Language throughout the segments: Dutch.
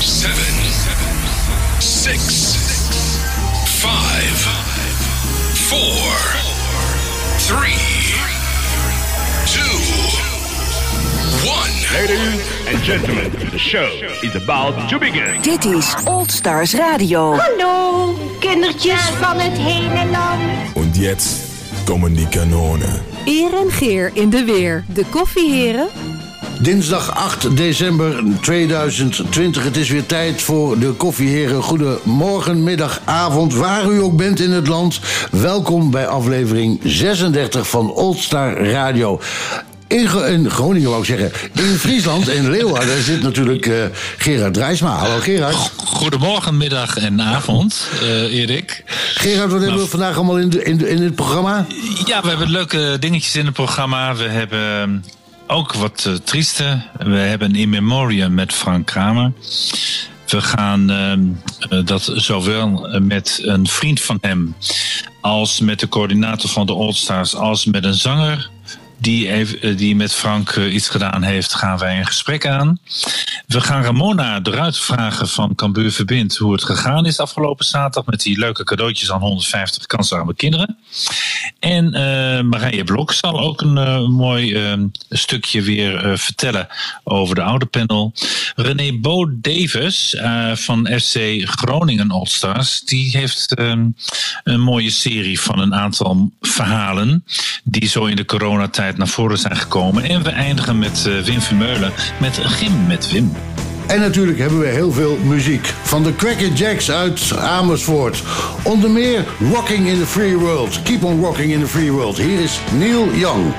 7, 6, 5, 4, 3, 2, 1. Ladies and gentlemen, the show is about to begin. Dit is Old Stars Radio. Hallo, kindertjes van het hele land. Und jetzt kommen die Kanonen. Eer en Geer in de weer. De koffieheren. Dinsdag 8 december 2020. Het is weer tijd voor de koffieheren. Goedemorgen, middag, avond, waar u ook bent in het land. Welkom bij aflevering 36 van Oldstar Radio. In, Gro- in Groningen wou ik zeggen. In Friesland, in Leeuwarden, zit natuurlijk eh, Gerard Drijsma. Hallo Gerard. Goedemorgen, middag en avond, eh, Erik. Gerard, wat hebben we vandaag allemaal in, de, in, de, in het programma? Ja, we hebben leuke dingetjes in het programma. We hebben ook wat eh, trieste. We hebben een in memoriam met Frank Kramer. We gaan ehm, eh, dat zowel met een vriend van hem als met de coördinator van de Old Stars als met een zanger die, eh, die met Frank eh, iets gedaan heeft, gaan wij een gesprek aan. We gaan Ramona eruit vragen van Cambuur Verbind hoe het gegaan is afgelopen zaterdag met die leuke cadeautjes aan 150 kansarme kinderen. En eh Marije Blok zal ook een mooi eh, stukje weer vertellen over de oude panel. René Bo Davis van FC Groningen Allstars, die heeft eh, een mooie serie van een aantal verhalen die zo in de coronatijd naar voren zijn gekomen. En we eindigen met eh, Wim Vermeulen met Gym met Wim. En natuurlijk hebben we heel veel muziek. Van de Cracker Jacks uit Amersfoort. Onder meer Rocking in the Free World. Keep on rocking in the free world. Hier is Neil Young.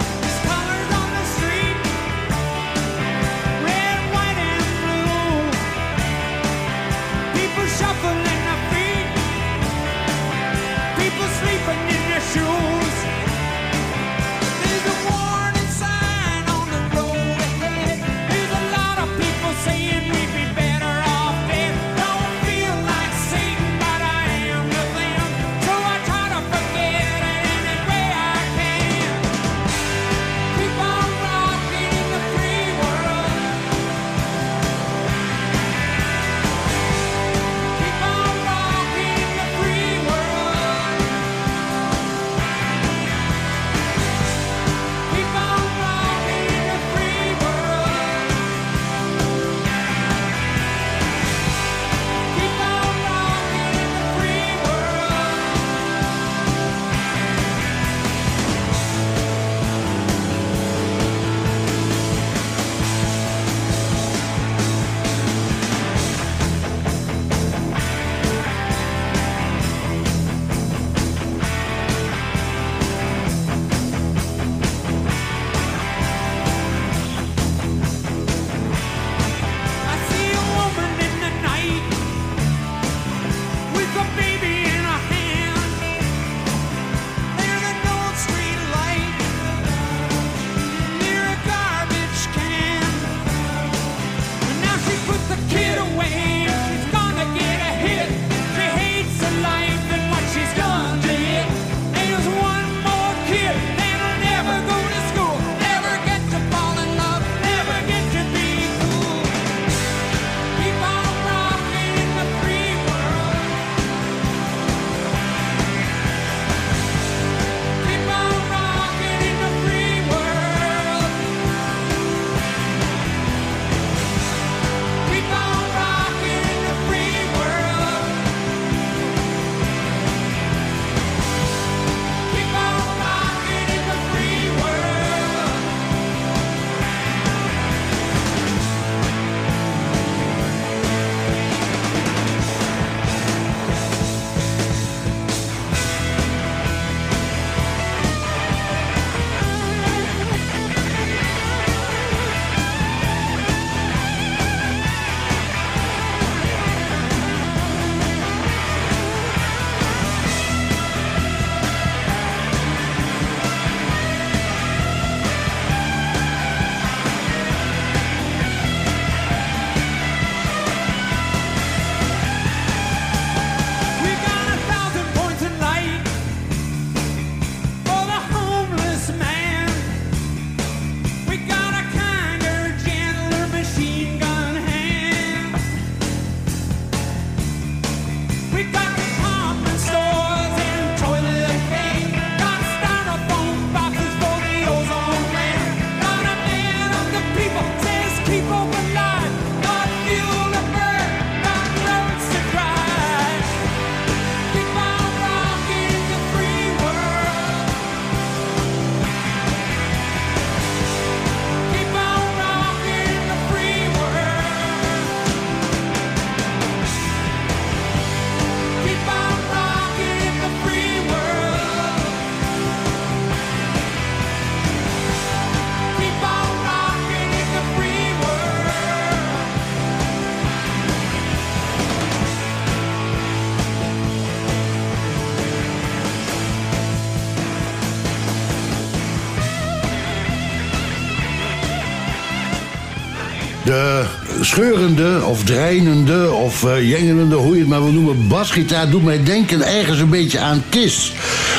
Scheurende of dreinende of eh, jengelende, hoe je het maar wil noemen, basgitaar doet mij denken ergens een beetje aan Kiss.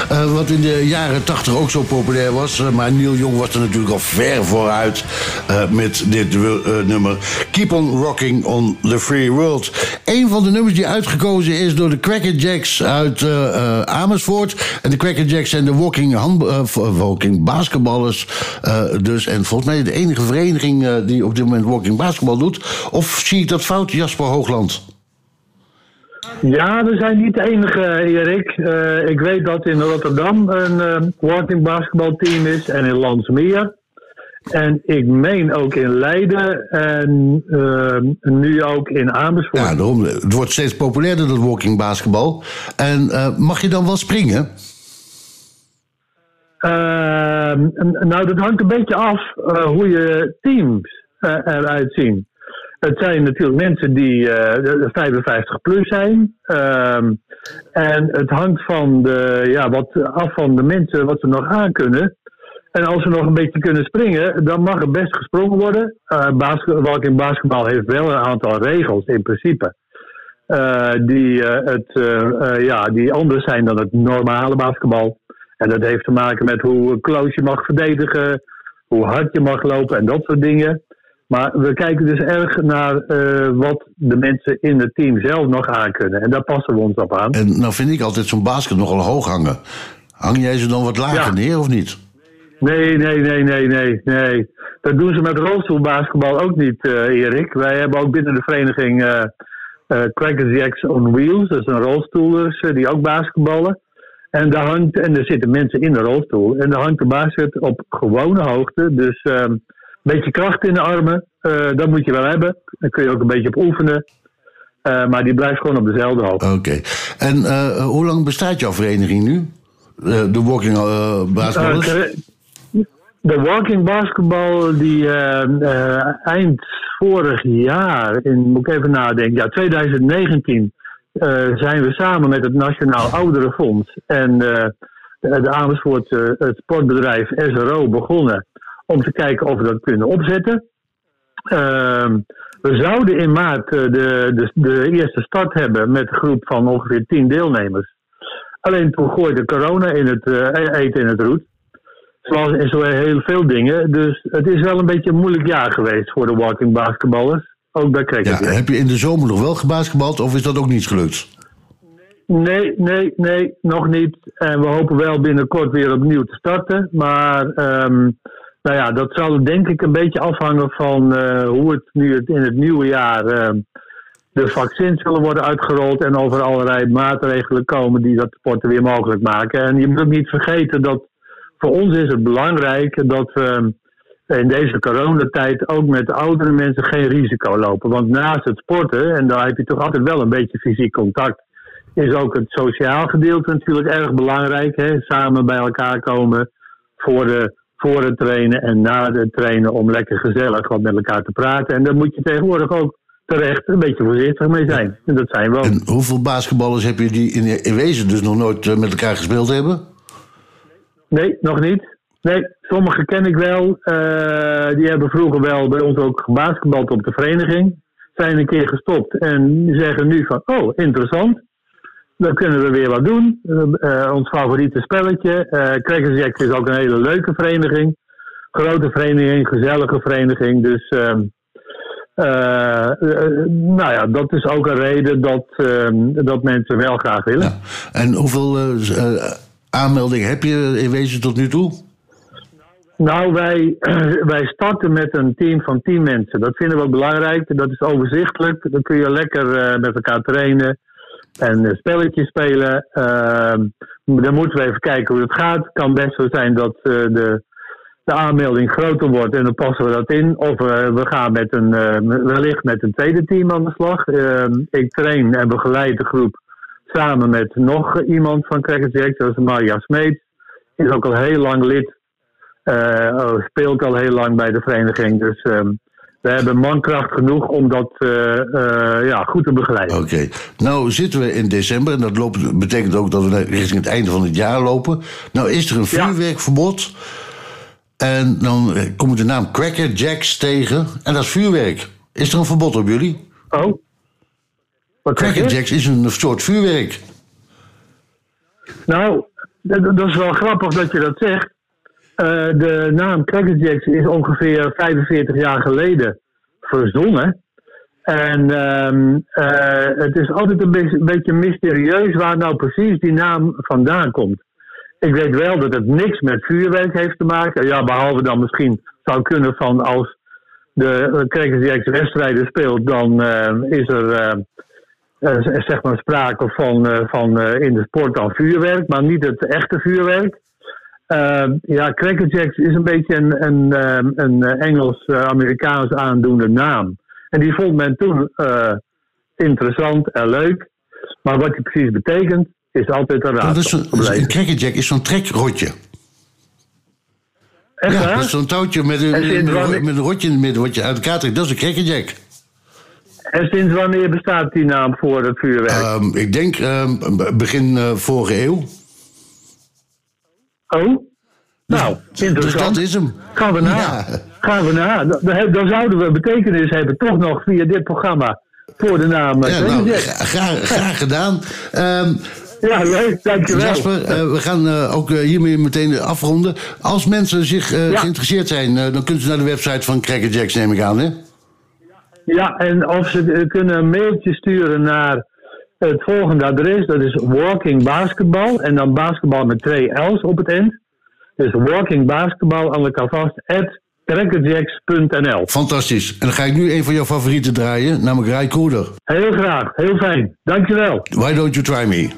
Eh, wat in de jaren 80 ook zo populair was. Eh, maar Neil Young was er natuurlijk al ver vooruit met dit nummer. Keep on Rocking on the Free World. Een van de nummers die uitgekozen is door de Cracker Jacks uit eh, eh, Amersfoort. En de Cracker Jacks zijn de walking, eh, walking basketballers. dus, en volgens mij de enige vereniging die op dit moment walking basketbal doet. Of zie ik dat fout, Jasper Hoogland? Ja, we zijn niet de enige, Erik. Ik weet dat in Rotterdam een eh, walking basketbalteam is en in Landsmeer. En ik meen ook in Leiden en eh, nu ook in Amersfoort. Ja, daarom, het wordt steeds populairder, dat walking basketbal. En eh, mag je dan wel springen? Ehm, nou, dat hangt een beetje af eh, hoe je teams eh, eruit zien. Het zijn natuurlijk mensen die eh, de- 55 plus zijn. Ehm, en het hangt van de, ja, wat af van de mensen wat ze nog aan kunnen. En als ze nog een beetje kunnen springen, dan mag er best gesprongen worden. Uh, in basketbal heeft wel een aantal regels in principe. Eh, die, eh, het, eh, eh, ja, die anders zijn dan het normale basketbal. En dat heeft te maken met hoe close je mag verdedigen, hoe hard je mag lopen en dat soort dingen. Maar we kijken dus erg naar eh, wat de mensen in het team zelf nog aan kunnen. En daar passen we ons op aan. En nou vind ik altijd zo'n basket nogal hoog hangen. Hang jij ze dan wat lager Ja. neer of niet? Nee, nee, nee, nee, nee, nee. Dat doen ze met rolstoelbasketbal ook niet, eh, Erik. Wij hebben ook binnen de vereniging eh eh, Crackers Jacks on Wheels. Dat zijn rolstoelers die ook basketballen. En daar hangt, en er zitten mensen in de rolstoel. En daar hangt de basket op gewone hoogte. Dus ehm, een beetje kracht in de armen, dat moet je wel hebben. Daar kun je ook een beetje op oefenen. Maar die blijft gewoon op dezelfde hoogte. Oké. En hoe lang bestaat jouw vereniging nu? De walking basketballers? De walking basketbal die eh, eh, eind vorig jaar, moet ik even nadenken, ja 2019 eh, zijn we samen met het Nationaal Ouderenfonds en de, Amersfoort het sportbedrijf SRO begonnen om te kijken of we dat kunnen opzetten. Ehm, we zouden in maart de, de, de eerste start hebben met een groep van ongeveer 10 deelnemers. Alleen toen gooide corona in het eh, eten in het roet. Zoals in zo heel veel dingen. Dus het is wel een beetje een moeilijk jaar geweest voor de walking basketballers. Ook bij cricket. Ja, heb je in de zomer nog wel gebasketbald of is dat ook niet gelukt? Nee, nee, nee, nog niet. En we hopen wel binnenkort weer opnieuw te starten. Maar ehm, nou ja, dat zal denk ik een beetje afhangen van eh, hoe het nu het in het nieuwe jaar ehm, de vaccins zullen worden uitgerold en over allerlei maatregelen komen die dat sporten weer mogelijk maken. En je moet ook niet vergeten dat voor ons is het belangrijk dat we in deze coronatijd ook met de oudere mensen geen risico lopen. Want naast het sporten, en daar heb je toch altijd wel een beetje fysiek contact, is ook het sociaal gedeelte natuurlijk erg belangrijk. Hè? Samen bij elkaar komen voor, de, voor het trainen en na het trainen om lekker gezellig wat met elkaar te praten. En daar moet je tegenwoordig ook terecht een beetje voorzichtig mee zijn. En dat zijn we ook. En hoeveel basketballers heb je die in, in wezen dus nog nooit eh, met elkaar gespeeld hebben? Nee, nog niet. Nee, sommige ken ik wel. Eh, die hebben vroeger wel bij ons ook gebasketbald op de vereniging. Zijn een keer gestopt en zeggen nu van, oh, interessant. Dan kunnen we weer wat doen. Eh, ons favoriete spelletje. Uh, is ook een hele leuke vereniging. Grote vereniging, gezellige vereniging. Dus ehm, eh, eh, nou ja, dat is ook een reden dat, ehm, dat mensen wel graag willen. En hoeveel aanmeldingen heb je in wezen tot nu toe? Nou, wij, wij starten met een team van 10 mensen. Dat vinden we belangrijk. Dat is overzichtelijk. Dan kun je lekker eh, met elkaar trainen en eh, spelletjes spelen. Ehm, dan moeten we even kijken hoe het gaat. Het kan best zo zijn dat eh, de, de aanmelding groter wordt en dan passen we dat in. Of we gaan met een, wellicht met een tweede team aan de slag. Ehm, ik train en begeleid de groep samen met nog iemand van Crackers Jack. Dat is Maria Smeet. Is ook al heel lang lid uh, speelt al heel lang bij de vereniging. Dus um, we hebben mankracht genoeg om dat uh, uh, ja, goed te begeleiden. Oké. Okay. Nou zitten we in december en dat loopt, betekent ook dat we richting het einde van het jaar lopen. Nou is er een vuurwerkverbod. Ja. En dan komt de naam Cracker Jacks tegen. En dat is vuurwerk. Is er een verbod op jullie? Oh? Crackerjacks is een soort vuurwerk. Nou, dat, dat is wel grappig dat je dat zegt. Eh, de naam Cracker Jacks is ongeveer 45 jaar geleden verzonnen. En ehm, eh, het is altijd een beetje, een beetje mysterieus waar nou precies die naam vandaan komt. Ik weet wel dat het niks met vuurwerk heeft te maken. Ja, behalve dan misschien zou kunnen van als de eh, Cracker Jacks wedstrijden speelt, dan is er zeg maar sprake van, eh, van eh, in de sport dan vuurwerk, maar niet het echte vuurwerk. Eh, ja, Cracker Jacks is een beetje een, een, eh, een Engels-Amerikaans aandoende naam. En die vond men toen eh, interessant en leuk. Maar wat die precies betekent, is altijd een Dat raadsel is een, crackerjack is zo'n trekrotje. Echt ja, waar? dat is zo'n touwtje met een, met, een, wanneer- met een rotje in het midden wat je uit elkaar trekt. Dat is een crackerjack. En sinds wanneer bestaat die naam voor het vuurwerk? Ehm, ik denk ehm, begin eh, vorige eeuw. oh? Nou, interessant. Dus dat is hem. Gaan we na. Ja. Gaan we na. Dan, dan- zouden we betekenis hebben, toch nog via dit programma, voor de naam Ja, Cracker nou, graag, graag gedaan. Ehm, Ja, leuk, dankjewel. Jasper, eh, we gaan eh, ook hiermee meteen afronden. Als mensen zich Ja. geïnteresseerd zijn, dan kunnen ze naar de website van Crackerjacks, neem ik aan, hè? Ja, en of ze kunnen een mailtje sturen naar het volgende adres. Dat is Walking Basketball. En dan basketbal met twee L's op het eind. Dus Walking Basketball aan elkaar vast. At crackerjacks.nl. Fantastisch. En dan ga ik nu een van jouw favorieten draaien, namelijk Rai Koerder. Heel graag, heel fijn. Dankjewel. Why don't you try me?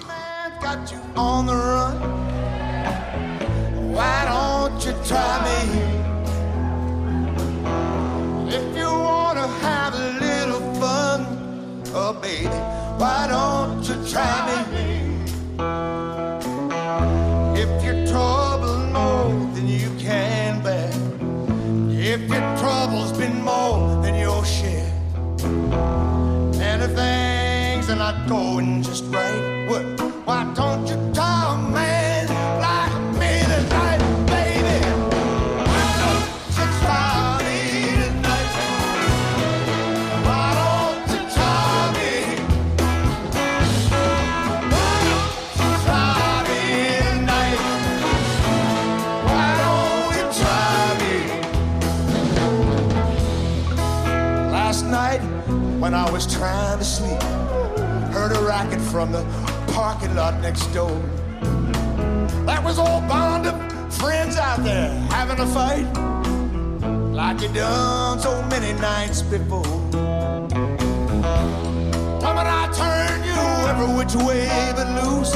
got you on the run. Why don't you try me? Baby, why don't you try me? If your trouble more than you can bear, if your trouble's been more than your share, and if things are not going just right, what? Why don't you try a when I was trying to sleep, heard a racket from the parking lot next door. That was all bound of friends out there having a fight, like you done so many nights before. When I turned you every which way but loose,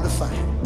be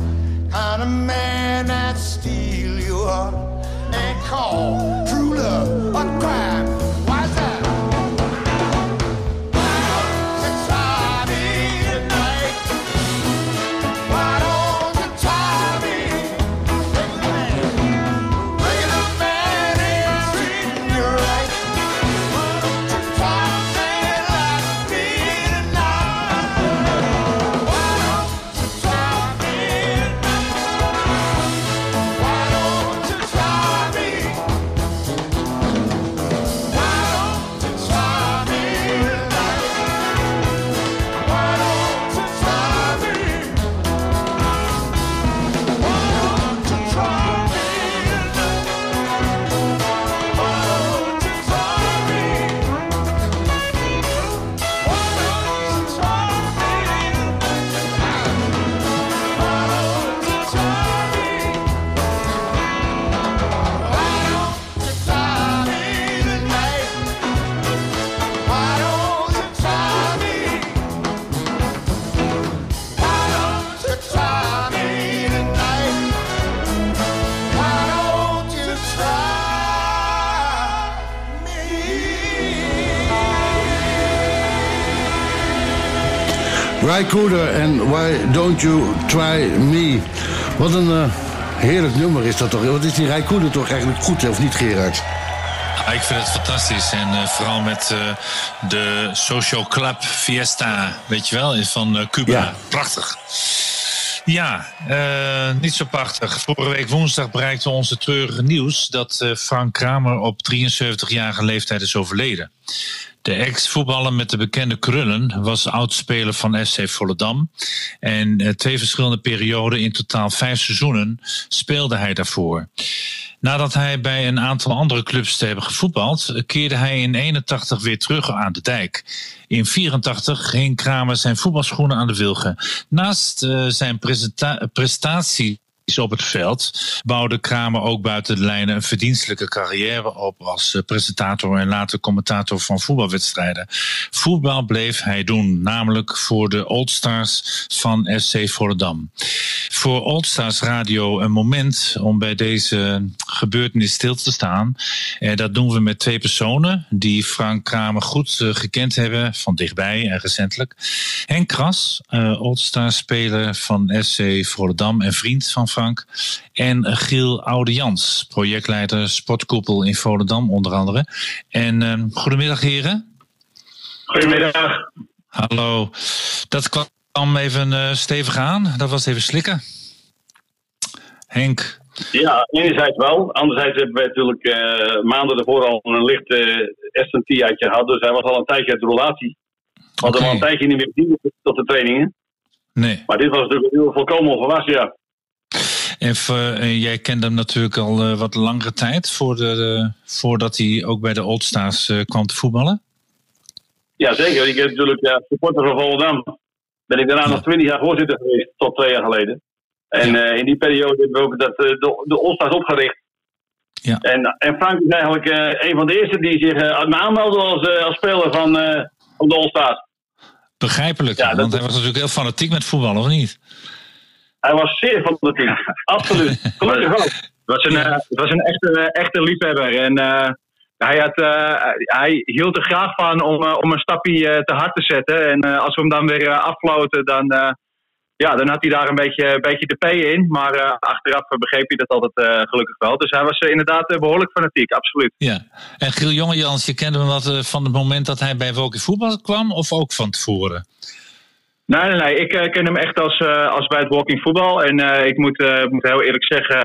Cooder en Why Don't You Try Me. Wat een eh, heerlijk nummer is dat toch. Wat is die Ry Cooder toch eigenlijk goed, of niet Gerard? Ah, ik vind het fantastisch. En eh, vooral met eh, de Social Club Fiesta, weet je wel, van Cuba. Ja. Prachtig. Ja, niet zo prachtig. Vorige week woensdag bereikte onze treurige nieuws dat Frank Kramer op 73-jarige leeftijd is overleden. De ex-voetballer met de bekende krullen was oudspeler van SC Volendam. En eh, twee verschillende perioden, in totaal vijf seizoenen, speelde hij daarvoor. Nadat hij bij een aantal andere clubs te hebben gevoetbald, keerde hij in 81 weer terug aan de dijk. In 84 ging Kramer zijn voetbalschoenen aan de wilgen. Naast eh, zijn presenta- op het veld bouwde Kramer ook buiten de lijnen een verdienstelijke carrière op als eh, presentator en later commentator van voetbalwedstrijden. Voetbal bleef hij doen, namelijk voor de Old Stars van SC Volendam. Voor Old Stars Radio een moment om bij deze gebeurtenis stil te staan. En dat doen we met twee personen die Frank Kramer goed eh, gekend hebben, van dichtbij en recentelijk. Henk Kras, eh Old Stars speler van SC Volendam en vriend van Frank. En Giel Oudejans, projectleider Sportkoepel in Volendam onder andere. En eh, goedemiddag heren. Goedemiddag. Hallo. Dat kwam even eh, stevig aan. Dat was even slikken. Henk. Ja, enerzijds wel. Anderzijds hebben we natuurlijk eh, maanden ervoor al een licht uh, SNT-uitje gehad. Dus hij was al een tijdje uit de relatie. We hadden al een tijdje niet meer gezien tot de trainingen. Nee. Maar dit was natuurlijk heel volkomen onverwachts, ja. En voor, eh, jij kende hem natuurlijk al eh, wat langere tijd voor de, voordat hij ook bij de Old Stars eh, kwam te voetballen. Ja, zeker. Ik heb natuurlijk supporter van Volendam. Ben ik daarna nog twintig jaar voorzitter geweest, tot twee jaar geleden. En eh, in die periode hebben we ook dat, eh, de, de All-Stars opgericht. Ja. En, en Frank is eigenlijk eh, een van de eerste die zich uh, me aanmeldde als, eh, als speler van, eh, van de All-Stars. Begrijpelijk, Ja, dat- want hij was natuurlijk heel fanatiek met voetballen, of niet? Hij was zeer van de team. Absoluut. Gelukkig wel. Het was een, eh, het was een echte, echte liefhebber. En eh, hij, had, eh, hij hield er graag van om, om een stapje eh, te hard te zetten. En eh, als we hem dan weer afloten, dan, eh, ja, dan had hij daar een beetje, een beetje de P in. Maar eh, achteraf begreep hij dat altijd eh, gelukkig wel. Dus hij was inderdaad eh, behoorlijk fanatiek, absoluut. Ja. En Giel Jongejans, je kende hem wat van het moment dat hij bij Wolken Voetbal kwam, of ook van tevoren? Nee, nee, nee. Ik eh, ken hem echt als, eh, als bij het walking voetbal. En eh, ik moet, moet heel eerlijk zeggen,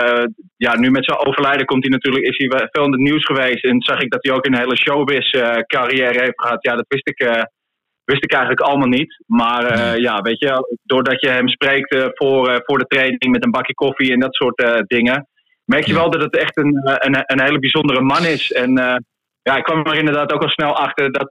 ja, nu met zijn overlijden komt hij natuurlijk, is hij veel in het nieuws geweest. En zag ik dat hij ook een hele showbiz carrière heeft gehad. Ja, dat wist ik, wist ik eigenlijk allemaal niet. Maar ja, weet je, doordat je hem spreekt voor, voor de training met een bakje koffie en dat soort dingen, merk je wel dat het echt een, een, een hele bijzondere man is. En ja, ik kwam er inderdaad ook al snel achter dat,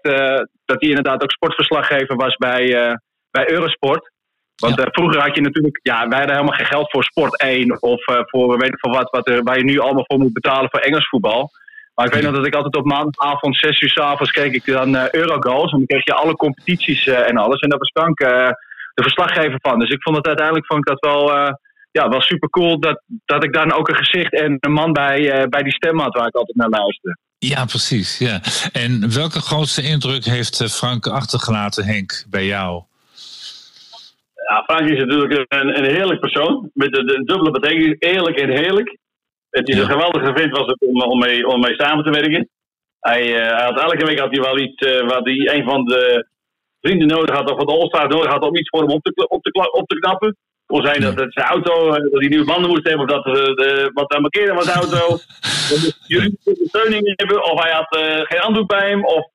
dat hij inderdaad ook sportverslaggever was bij, bij Eurosport. Want eh, vroeger had je natuurlijk, ja, wij hadden helemaal geen geld voor Sport 1 of eh, voor weet ik veel wat, wat er, waar je nu allemaal voor moet betalen voor Engels voetbal. Maar ik weet nog dat ik altijd op maandagavond, 6 uur s avonds, keek ik dan eh, Eurogoals. En dan kreeg je alle competities en alles. En daar was Frank de verslaggever van. Dus ik vond het uiteindelijk vond ik dat wel, ja, wel super cool dat, dat ik dan ook een gezicht en een man bij, bij die stem had waar ik altijd naar luisterde. Ja, precies. Ja. En welke grootste indruk heeft Frank achtergelaten, Henk, bij jou? Ja, Frank is natuurlijk een, een heerlijk persoon. Met de, de dubbele betekenis, eerlijk en heerlijk. Het is een geweldige vriend was het om, om, mee, om mee samen te werken. Hij, eh, hij had elke week had hij wel iets eh, wat hij een van de vrienden nodig had, of van de All-Stars nodig had om iets voor hem op te, op te, op te knappen. Het kon zijn dat het zijn auto, eh, dat hij nieuwe banden moest hebben, of dat de, wat aan markeren was de auto. Juridische ondersteuning hebben, of hij had geen handdoek bij hem. Of,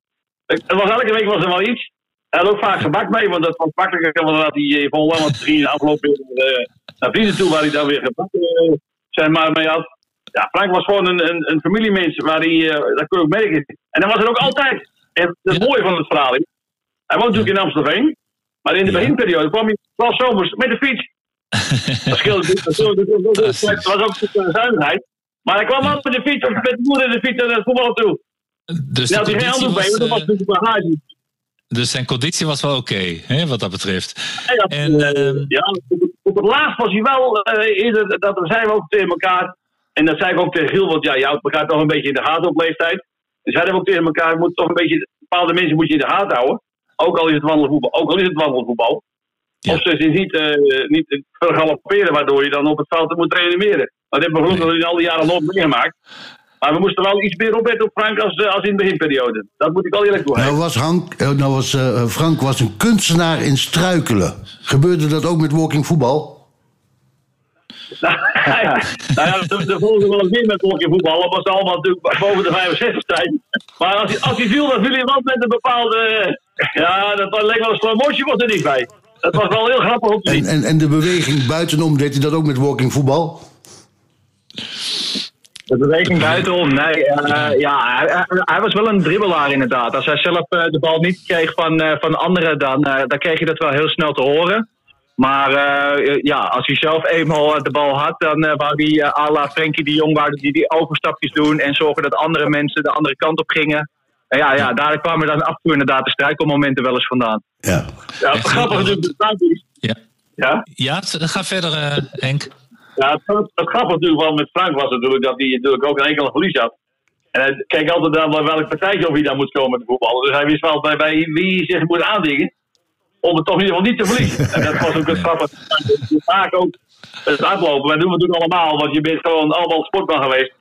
het was elke week was er wel iets. Hij had ook vaak gebak mee, want dat was makkelijker, want dan had hij de afloop weer eh, naar vrienden toe, waar hij dan weer gebak eh, zijn maar mee had. Ja, Frank was gewoon een, een, een familiemens, waar hij, eh, dat kun je ook merken. En dat was het ook altijd. En het mooie van het verhaal hij woont natuurlijk in Amstelveen, maar in de beginperiode kwam hij wel zomers met de fiets. Dat scheelde dat was ook een zuinigheid. Maar hij kwam altijd met de fiets, of met de moeder in de fiets naar het voetbal toe. Dus, de geen handdoek bij, was, want dat was eh, natuurlijk bagage. Dus zijn conditie was wel oké, wat dat betreft. Ja, dat- En, ehm, ja, op, het- laatst was hij wel eh, eerder, dat zeiden we ook tegen elkaar. En dat zei ik ook tegen Giel, want ja, je houdt elkaar toch een beetje in de gaten op leeftijd. Dus zeiden we ook tegen elkaar, moet toch een beetje, bepaalde mensen moet je in de gaten houden. Ook al is het wandelvoetbal, ook al is het wandelvoetbal. Of ze zich niet, eh niet vergalopperen, waardoor je dan op het veld moet reanimeren. Dat hebben we gelukkig in al die jaren nooit meegemaakt. Maar we moesten wel iets meer opletten op Frank als, eh, als in de beginperiode. Dat moet ik wel eerlijk toegeven. Nou was, Hank, eh, nou was eh, Frank was een kunstenaar in struikelen. Gebeurde dat ook met walking voetbal? nou ja, de, de volgende wel eens meer met hockey voetballen. was allemaal natuurlijk boven de 65 zijn. Maar als hij, als hij viel, dan viel hij wel met een bepaalde... Ja, dat leek wel een slow motion was er niet bij. Dat was wel heel grappig om te zien. En, en, en de beweging buitenom, deed hij dat ook met walking voetbal? De beweging buitenom, nee. eh, ja, hij, hij- was wel een dribbelaar inderdaad. Als hij zelf eh, de bal niet kreeg van, eh, van anderen, dan, eh, dan kreeg je dat wel heel snel te horen. Maar eh, ja, als hij zelf eenmaal de bal had, dan hij eh, à la Frenkie de Jong die, die overstapjes doen en zorgen dat andere mensen de andere kant op gingen. En ja, ja, daar kwamen dan af en toe inderdaad de struikelmomenten wel eens vandaan. Ja. Ja, is... Ja. Ja? Ja, ga verder, eh, Henk. Ja, het, het grappige natuurlijk wel met Frank was natuurlijk dat hij natuurlijk ook een enkele verlies had. En hij keek altijd naar welk partijtje of hij dan moet komen met de voetballen. Dus hij wist wel bij, bij wie hij zich moet aandingen. Om het toch in ieder geval niet te verliezen. En dat was ook het grappige. Vaak ook het uitlopen. Wij doen het natuurlijk allemaal, want je bent gewoon allemaal sportman geweest.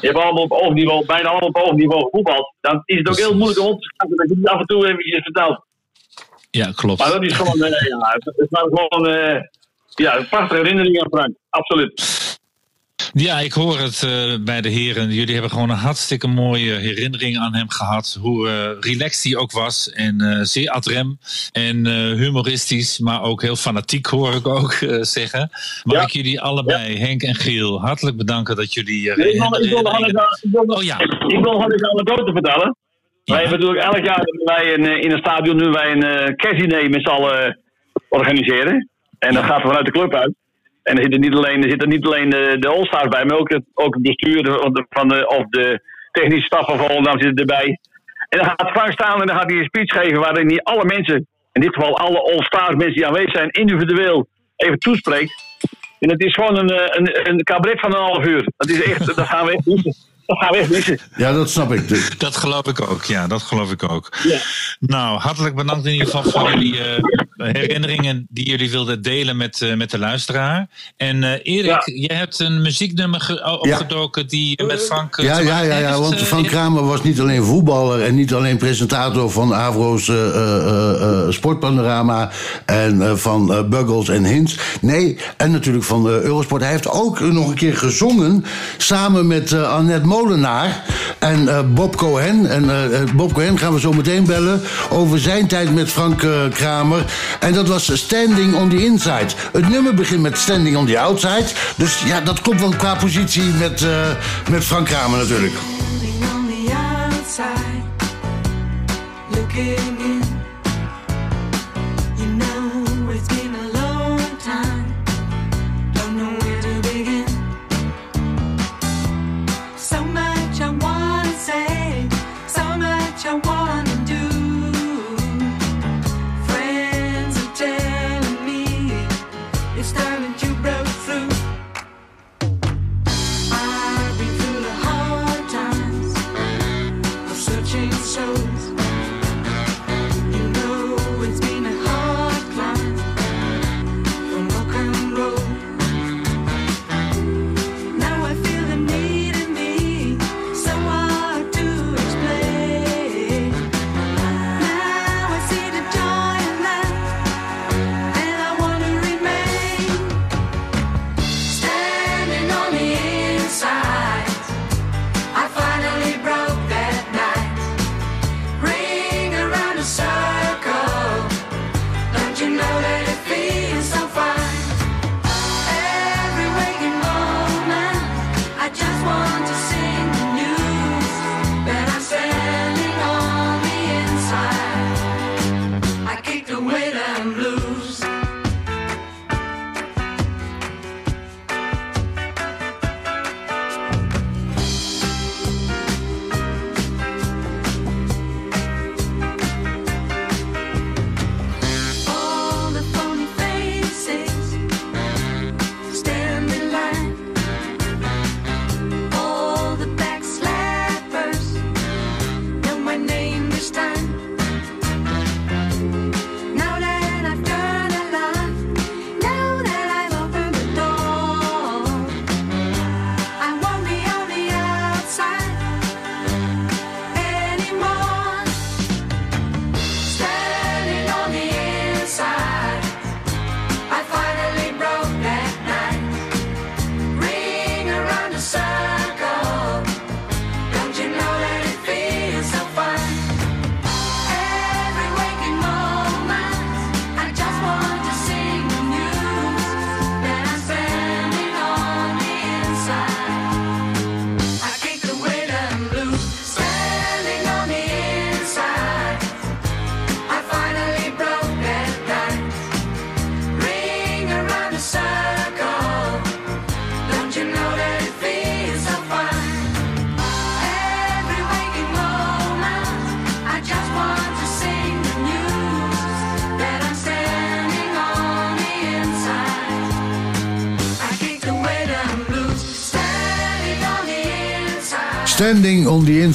Je hebt allemaal op hoog niveau, bijna allemaal op hoog niveau gevoetbald. Dan is het ook heel moeilijk om te schatten dat je niet af en toe eventjes vertelt. Ja, klopt. Maar dat is gewoon, eh, ja, het, gewoon, eh, ja, een prachtige herinnering aan Frank. Absoluut. Ja, ik hoor het eh, bij de heren. Jullie hebben gewoon een hartstikke mooie herinnering aan hem gehad. Hoe eh, relaxed hij ook was. En eh, zeer ad rem. En humoristisch, maar ook heel fanatiek hoor ik ook zeggen. Mag ik jullie allebei, Henk en Giel, hartelijk bedanken dat jullie... Nee, ik wil, ik wil nog een anekdote- ik wil nog- Oh ja. ik wil nog een anekdote vertellen. Wij hebben natuurlijk elk jaar wij een, in een stadion nu wij een uh, kerstdiner met z'n allen organiseren. En dat gaat vanuit de club uit. En er zitten niet alleen, er zitten niet alleen de, de All-Stars bij, maar ook het, ook het bestuur van de, of de technische staf van Volendam zit erbij. En dan gaat Frank staan en dan gaat hij een speech geven waarin hij alle mensen, in dit geval alle All-Stars mensen die aanwezig zijn, individueel even toespreekt. En het is gewoon een, eh, een, een cabaret van een half uur. Dat is echt, dat gaan we echt missen. Gaan we echt missen. Ja, dat snap ik. Dat geloof ik ook, ja, dat geloof ik ook. Ja. Nou, hartelijk bedankt in ieder geval voor jullie eh, herinneringen die jullie wilden delen met, eh, met de luisteraar. En eh, Erik, jij hebt een muzieknummer opgedoken die met Frank... Ja, ja, ja, ja, heeft, want Frank Kramer was niet alleen voetballer en niet alleen presentator van Avro's eh, eh, eh, Sportpanorama en eh, van Buggles en Hints. Nee, en natuurlijk van eh, Eurosport. Hij heeft ook nog een keer gezongen samen met eh, Annette Molenaar en eh, Bob Cohen. En eh, eh, Bob Cohen gaan we zo meteen bellen over zijn tijd met Frank Kramer. En dat was Standing on the Inside. Het nummer begint met Standing on the Outside. Dus ja, dat komt wel qua positie met, met Frank Kramer natuurlijk. on the outside, looking in.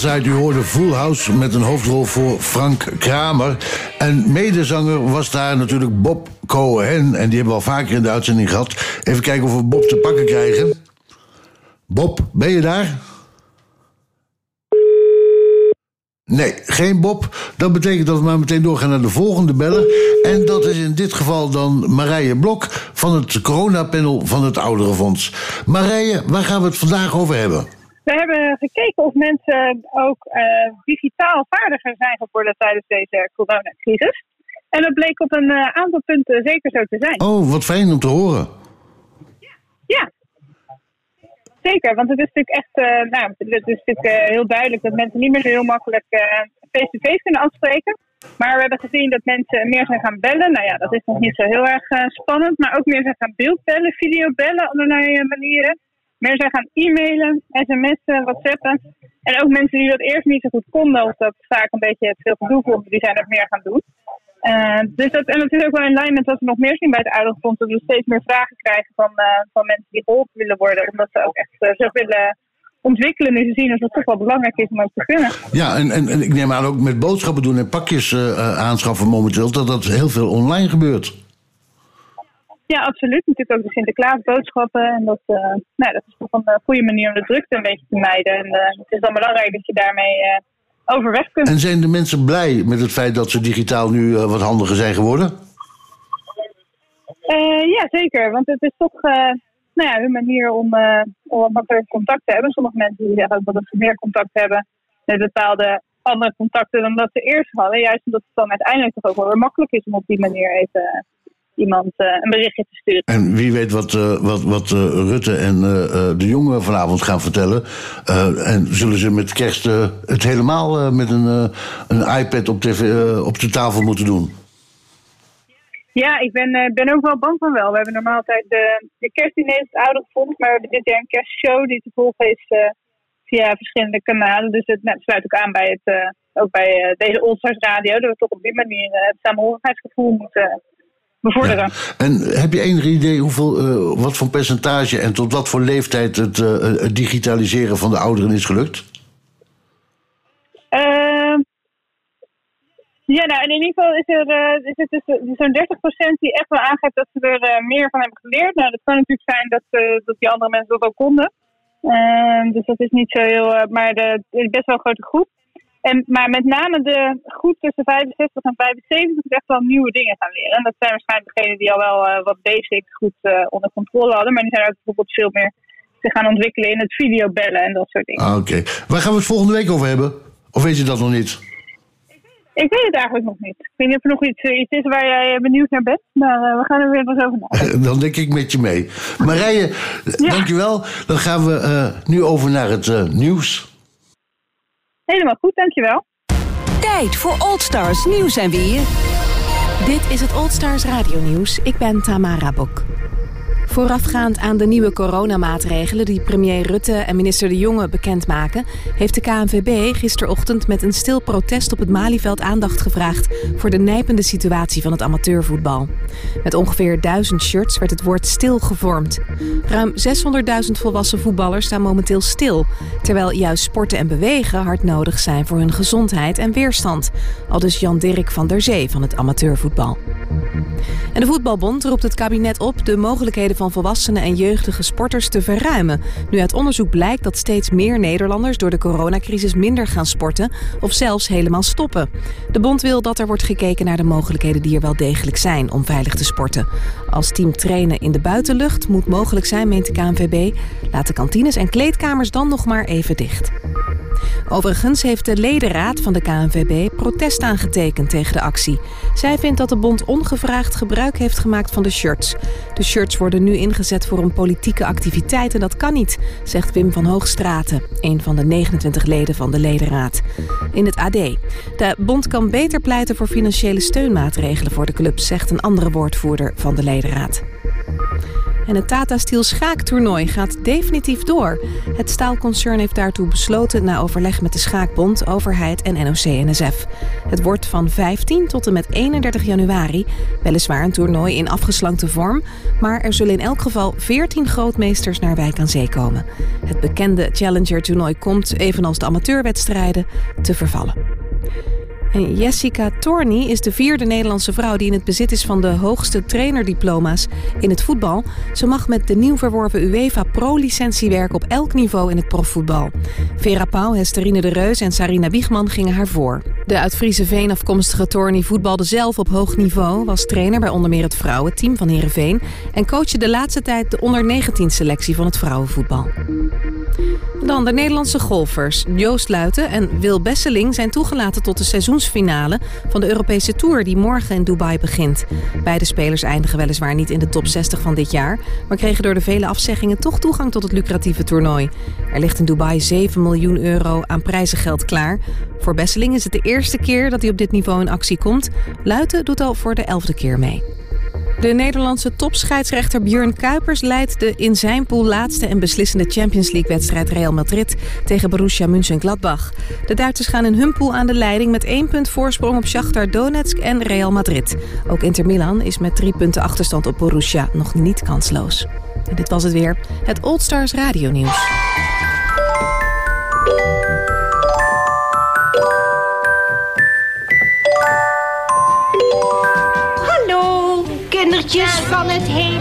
U hoorde Full House met een hoofdrol voor Frank Kramer. En medezanger was daar natuurlijk Bob Cohen. En die hebben we al vaker in de uitzending gehad. Even kijken of we Bob te pakken krijgen. Bob, ben je daar? Nee, geen Bob. Dat betekent dat we maar meteen doorgaan naar de volgende beller. En dat is in dit geval dan Marije Blok van het coronapanel van het Ouderenfonds. Marije, waar gaan we het vandaag over hebben? We hebben gekeken of mensen ook eh, digitaal vaardiger zijn geworden tijdens deze coronacrisis. En dat bleek op een eh, aantal punten zeker zo te zijn. Oh, wat fijn om te horen. Ja, zeker. Want het is natuurlijk echt eh, nou, het is natuurlijk, heel duidelijk dat mensen niet meer zo heel makkelijk face-to-face kunnen afspreken. Maar we hebben gezien dat mensen meer zijn gaan bellen. Nou ja, dat is nog niet zo heel erg spannend. Maar ook meer zijn gaan beeldbellen, videobellen, allerlei manieren. Zijn gaan e-mailen, sms'en, whatsappen. En ook mensen die dat eerst niet zo goed konden, of dat vaak een beetje veel gedoe vonden, die zijn dat meer gaan doen. Eh, dus dat, en dat is ook wel in lijn met wat we nog meer zien bij het Ouderenfonds. Dat we steeds meer vragen krijgen van, eh, van mensen die geholpen willen worden. Omdat ze ook echt eh, zich willen ontwikkelen. Nu ze zien dat het toch wel belangrijk is om ook te kunnen. Ja, en, en, en ik neem aan ook met boodschappen doen en pakjes aanschaffen momenteel... dat dat heel veel online gebeurt. Ja, absoluut. Natuurlijk ook de Sinterklaasboodschappen. En dat, eh, nou, dat is toch een eh, goede manier om de drukte een beetje te mijden. En eh, het is dan belangrijk dat je daarmee overweg kunt. En zijn de mensen blij met het feit dat ze digitaal nu wat handiger zijn geworden? Ja, zeker. Want het is toch nou ja, hun manier om, om wat makkelijker contact te hebben. Sommige mensen die zeggen ook dat ze meer contact hebben met bepaalde andere contacten dan dat ze eerst hadden. Juist omdat het dan uiteindelijk toch ook wel weer makkelijk is om op die manier even iemand eh, een berichtje te sturen. En wie weet wat, eh, wat, wat eh, Rutte en de jongen vanavond gaan vertellen. En zullen ze met kerst het helemaal met een, een iPad op, tv, op de tafel moeten doen? Ja, ik ben, ben ook wel bang van wel. We hebben normaal altijd de, de kerstdiner het oude fonds, maar we hebben dit jaar een kerstshow die te volgen is via verschillende kanalen. Dus het, nou, het sluit ook aan bij het, ook bij deze Allstars Radio, dat we toch op die manier het samenhorigheidsgevoel moeten bevorderen. En heb je enig idee hoeveel, eh, wat voor percentage en tot wat voor leeftijd het, eh, het digitaliseren van de ouderen is gelukt? Ehm, ja, nou, in ieder geval is er, eh, is het dus, zo'n 30% die echt wel aangeeft dat ze er meer van hebben geleerd. Nou, dat kan natuurlijk zijn dat, dat die andere mensen dat ook konden. Ehm, dus dat is niet zo heel, maar de, het is best wel een grote groep. En, maar met name de groep tussen 65 en 75 is echt wel nieuwe dingen gaan leren. En dat zijn waarschijnlijk degenen die al wel eh, wat basics goed eh, onder controle hadden. Maar die zijn ook bijvoorbeeld veel meer zich gaan ontwikkelen in het videobellen en dat soort dingen. Ah, Oké. Waar gaan we het volgende week over hebben? Of weet je dat nog niet? Ik weet het eigenlijk nog niet. Ik weet niet of er nog iets, eh, iets is waar jij benieuwd naar bent. Maar we gaan er weer eens over nadenken. Dan denk ik met je mee. Marije, dankjewel. Dan gaan we nu over naar het nieuws. Helemaal goed, dankjewel. Tijd voor Old Stars nieuws en weer. Dit is het Old Stars Radio Nieuws. Ik ben Tamara Bok. Voorafgaand aan de nieuwe coronamaatregelen die premier Rutte en minister De Jonge bekendmaken, heeft de KNVB gisterochtend met een stil protest op het Malieveld aandacht gevraagd voor de nijpende situatie van het amateurvoetbal. Met ongeveer 1000 shirts werd het woord stil gevormd. Ruim 600.000 volwassen voetballers staan momenteel stil, terwijl juist sporten en bewegen hard nodig zijn voor hun gezondheid en weerstand. Aldus Jan Dirk van der Zee van het amateurvoetbal. En de Voetbalbond roept het kabinet op de mogelijkheden van volwassenen en jeugdige sporters te verruimen. Nu uit onderzoek blijkt dat steeds meer Nederlanders door de coronacrisis minder gaan sporten of zelfs helemaal stoppen. De bond wil dat er wordt gekeken naar de mogelijkheden die er wel degelijk zijn om veilig te sporten. Als team trainen in de buitenlucht moet mogelijk zijn, meent de KNVB. Laat de kantines en kleedkamers dan nog maar even dicht. Overigens heeft de ledenraad van de KNVB protest aangetekend tegen de actie. Zij vindt dat de bond ongevraagd gebruik heeft gemaakt van de shirts. De shirts worden nu ingezet voor een politieke activiteit en dat kan niet, zegt Wim van Hoogstraten, een van de 29 leden van de ledenraad. In het AD. De bond kan beter pleiten voor financiële steunmaatregelen voor de club, zegt een andere woordvoerder van de ledenraad. En het Tata Steel schaaktoernooi gaat definitief door. Het staalconcern heeft daartoe besloten na overleg met de Schaakbond, overheid en NOC-NSF. Het wordt van 15 tot en met 31 januari. Weliswaar een toernooi in afgeslankte vorm, maar er zullen in elk geval 14 grootmeesters naar Wijk aan Zee komen. Het bekende Challenger-toernooi komt, evenals de amateurwedstrijden, te vervallen. Jessica Torney is de vierde Nederlandse vrouw die in het bezit is van de hoogste trainerdiploma's in het voetbal. Ze mag met de nieuw verworven UEFA Pro-licentie werken op elk niveau in het profvoetbal. Vera Pauw, Hesterine de Reus en Sarina Wiegman gingen haar voor. De uit Friese Veen afkomstige Torney voetbalde zelf op hoog niveau, was trainer bij onder meer het vrouwenteam van Heerenveen en coachte de laatste tijd de onder-19-selectie van het vrouwenvoetbal. Dan de Nederlandse golfers. Joost Luiten en Wil Besseling zijn toegelaten tot de seizoensfinale van de Europese Tour die morgen in Dubai begint. Beide spelers eindigen weliswaar niet in de top 60 van dit jaar, maar kregen door de vele afzeggingen toch toegang tot het lucratieve toernooi. Er ligt in Dubai 7 miljoen euro aan prijzengeld klaar. Voor Besseling is het de eerste keer dat hij op dit niveau in actie komt. Luiten doet al voor de elfde keer mee. De Nederlandse topscheidsrechter Björn Kuipers leidt de in zijn pool laatste en beslissende Champions League-wedstrijd Real Madrid tegen Borussia Mönchengladbach. De Duitsers gaan in hun pool aan de leiding met één punt voorsprong op Shakhtar Donetsk en Real Madrid. Ook Inter Milan is met drie punten achterstand op Borussia nog niet kansloos. Dit was het weer, het Old Stars Radio Nieuws. Kindertjes van het hele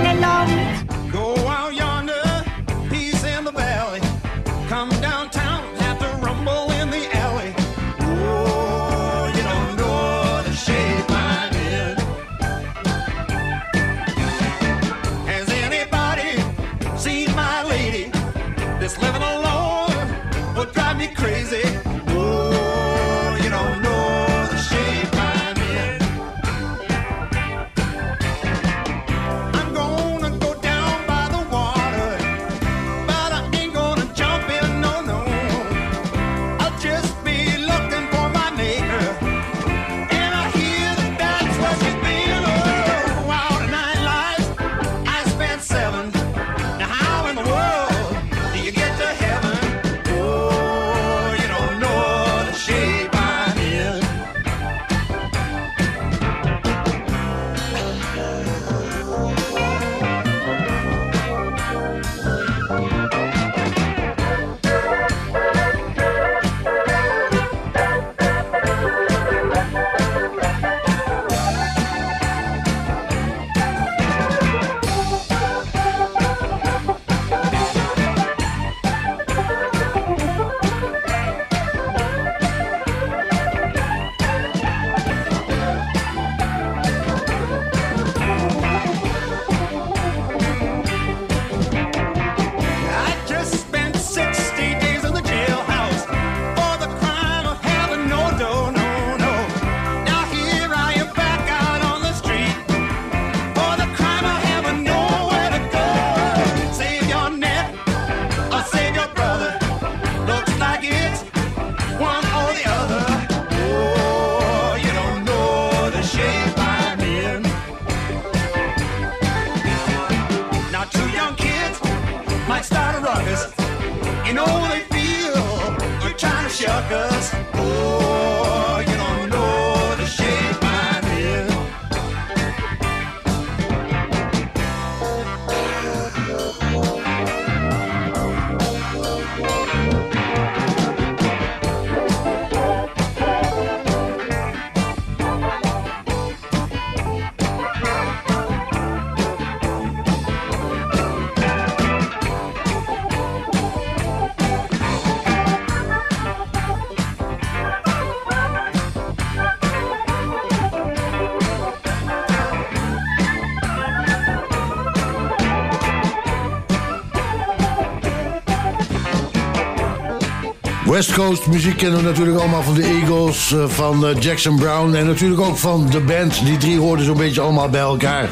West Coast muziek kennen we natuurlijk allemaal van de Eagles, eh, van eh, Jackson Brown en natuurlijk ook van de band. Die drie hoorden zo'n beetje allemaal bij elkaar.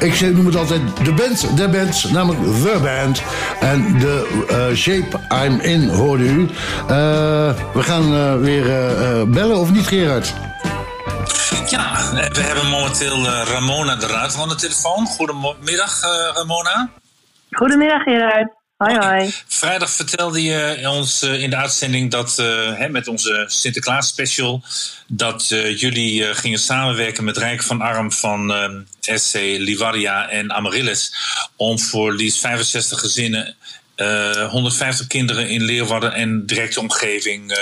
Ik noem het altijd de band der bands, namelijk The Band. En de eh, Shape I'm In hoorde u. Eh, we gaan eh, weer bellen, of niet Gerard? Ja, we hebben momenteel Ramona de Ruiter aan de telefoon. Goedemiddag, Ramona. Goedemiddag Gerard. Hoi hoi. Vrijdag vertelde je ons eh, in de uitzending dat eh, hè, met onze Sinterklaas special dat eh, jullie gingen samenwerken met Rijk van Arm van SC Livaria en Amaryllis om voor liefst 65 gezinnen. eh, 150 kinderen in Leeuwarden en directe omgeving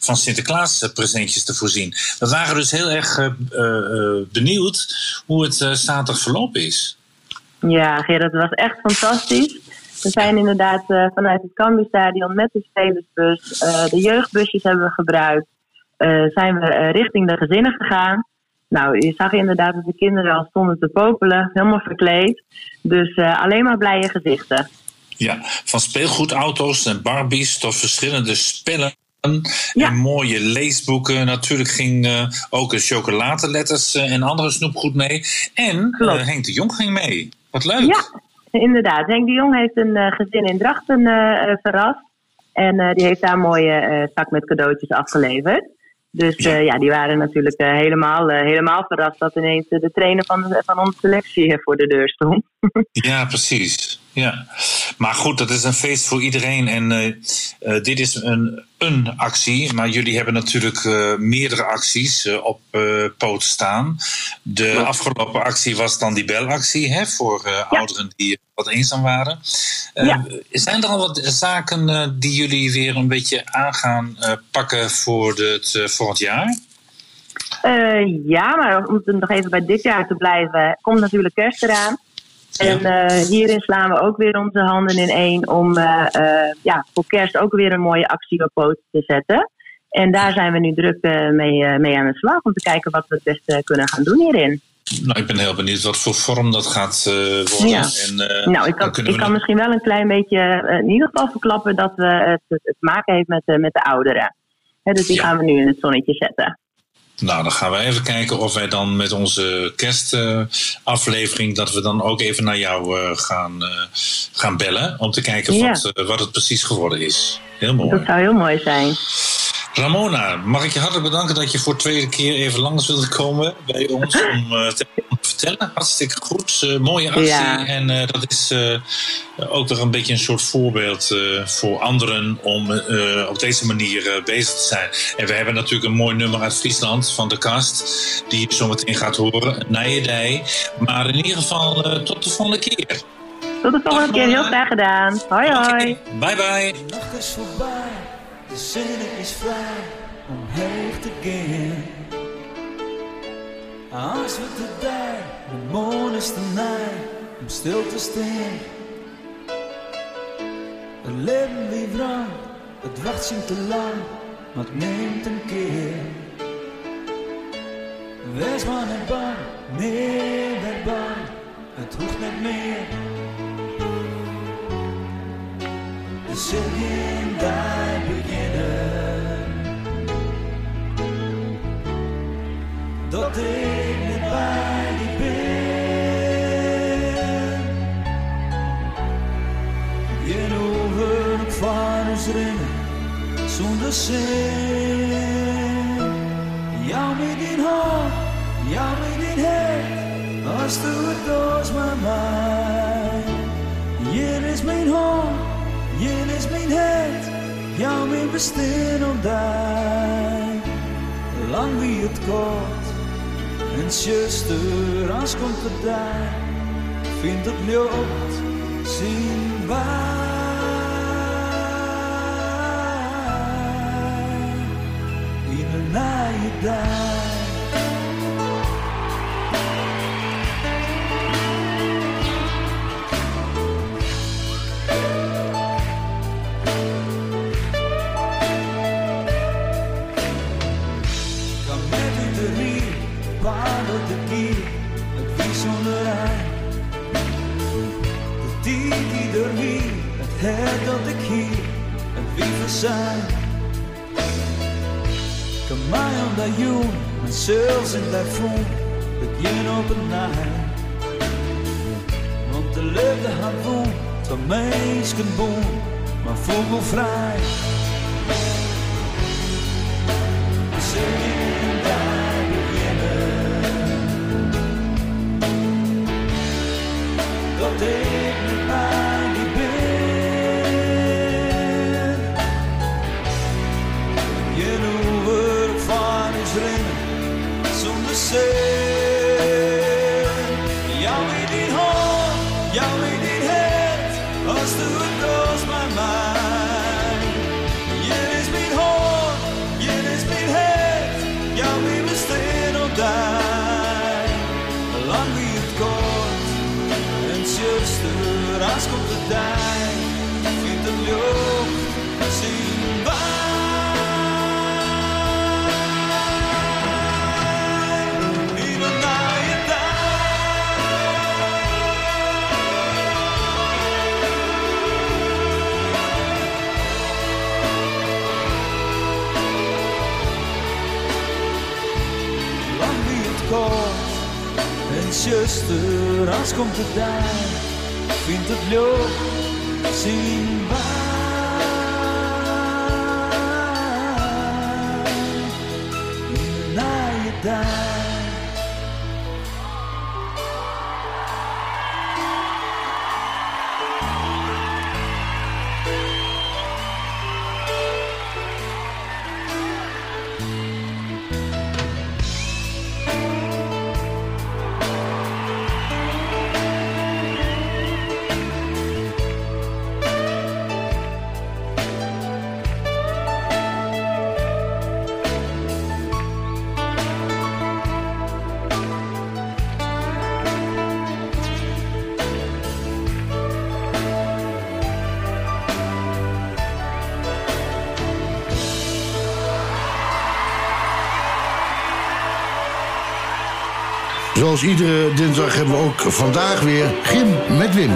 van Sinterklaas presentjes te voorzien. We waren dus heel erg benieuwd hoe het zaterdag verlopen is. Ja, Gerard, het was echt fantastisch. We zijn inderdaad eh, vanuit het Cambuurstadion met de spelersbus, eh, de jeugdbusjes hebben we gebruikt, eh, zijn we richting de gezinnen gegaan. Nou, je zag inderdaad dat de kinderen al stonden te popelen, helemaal verkleed. Dus alleen maar blije gezichten. Ja, van speelgoedauto's en Barbies tot verschillende spellen. En mooie leesboeken. Natuurlijk ging ook chocoladeletters en andere snoepgoed mee. En eh, Henk de Jong ging mee. Wat leuk. Ja, inderdaad. Henk de Jong heeft een eh, gezin in Drachten eh, eh, verrast. En die heeft daar een mooie zak met cadeautjes afgeleverd. Dus ja, ja die waren natuurlijk helemaal, helemaal verrast dat ineens de trainer van, van onze selectie voor de deur stond. Ja, precies. Ja. Maar goed, dat is een feest voor iedereen. En eh, eh, dit is een, een actie. Maar jullie hebben natuurlijk eh, meerdere acties op poot staan. De afgelopen actie was dan die belactie hè, voor ouderen die wat eenzaam waren. Ja. Zijn er al wat zaken die jullie weer een beetje aan gaan pakken voor het eh, volgend jaar? Ja, maar om nog even bij dit jaar te blijven, komt natuurlijk kerst eraan. En eh, hierin slaan we ook weer onze handen in één om eh, eh, ja, voor kerst ook weer een mooie actie op poot te zetten. En daar zijn we nu druk mee, mee aan de slag om te kijken wat we het beste kunnen gaan doen hierin. Nou, ik ben heel benieuwd wat voor vorm dat gaat worden. Ja. En, nou, ik kan, ik kan nog- misschien wel een klein beetje in ieder geval verklappen dat we het, het, het maken heeft met, de met de ouderen. Hè, dus die gaan we nu in het zonnetje zetten. Nou, dan gaan we even kijken of wij dan met onze kerstaflevering... dat we dan ook even naar jou eh, gaan, eh, gaan bellen... om te kijken Ja. wat, eh, wat het precies geworden is. Heel mooi. Dat zou heel mooi zijn. Ramona, mag ik je hartelijk bedanken dat je voor de tweede keer even langs wilde komen bij ons om eh, te vertellen. Hartstikke goed, eh, mooie actie. Ja. En eh, dat is eh, ook weer een beetje een soort voorbeeld eh, voor anderen om eh, op deze manier eh, bezig te zijn. En we hebben natuurlijk een mooi nummer uit Friesland van de kast, die je zo meteen gaat horen, Nijedij. Maar in ieder geval eh, tot de volgende keer. Tot de volgende keer, heel graag gedaan. Hoi hoi. Bye bye. De nacht is voorbij, de zin is vrij om heen te gaan. Als we de dag, de moon is de nacht om stil te staan. Het leven wie wrang, het wacht zien te lang, maar het neemt een keer. Wees maar niet bang, nee, bang, het hoeft niet meer. De zin daar beginnen. Dat ik niet bij die ben. Geen over van ons rennen zonder zin. Jou met in hand, jou met in hand, als du het doos met mij. Bestaan om daar. Lang wie het kort, en zuster, als komt het daar, vindt het lucht, zien wij. In de naaie daar. Zelfs in dat voel, het jen op een naai. Want de liefde had woon, van mensen boom, maar vogelvrij. Kort, en zuster, als komt de tijd, zuster, als komt het daar, vindt het leuk, zien wij. Zoals iedere dinsdag hebben we ook vandaag weer Gym met Wim.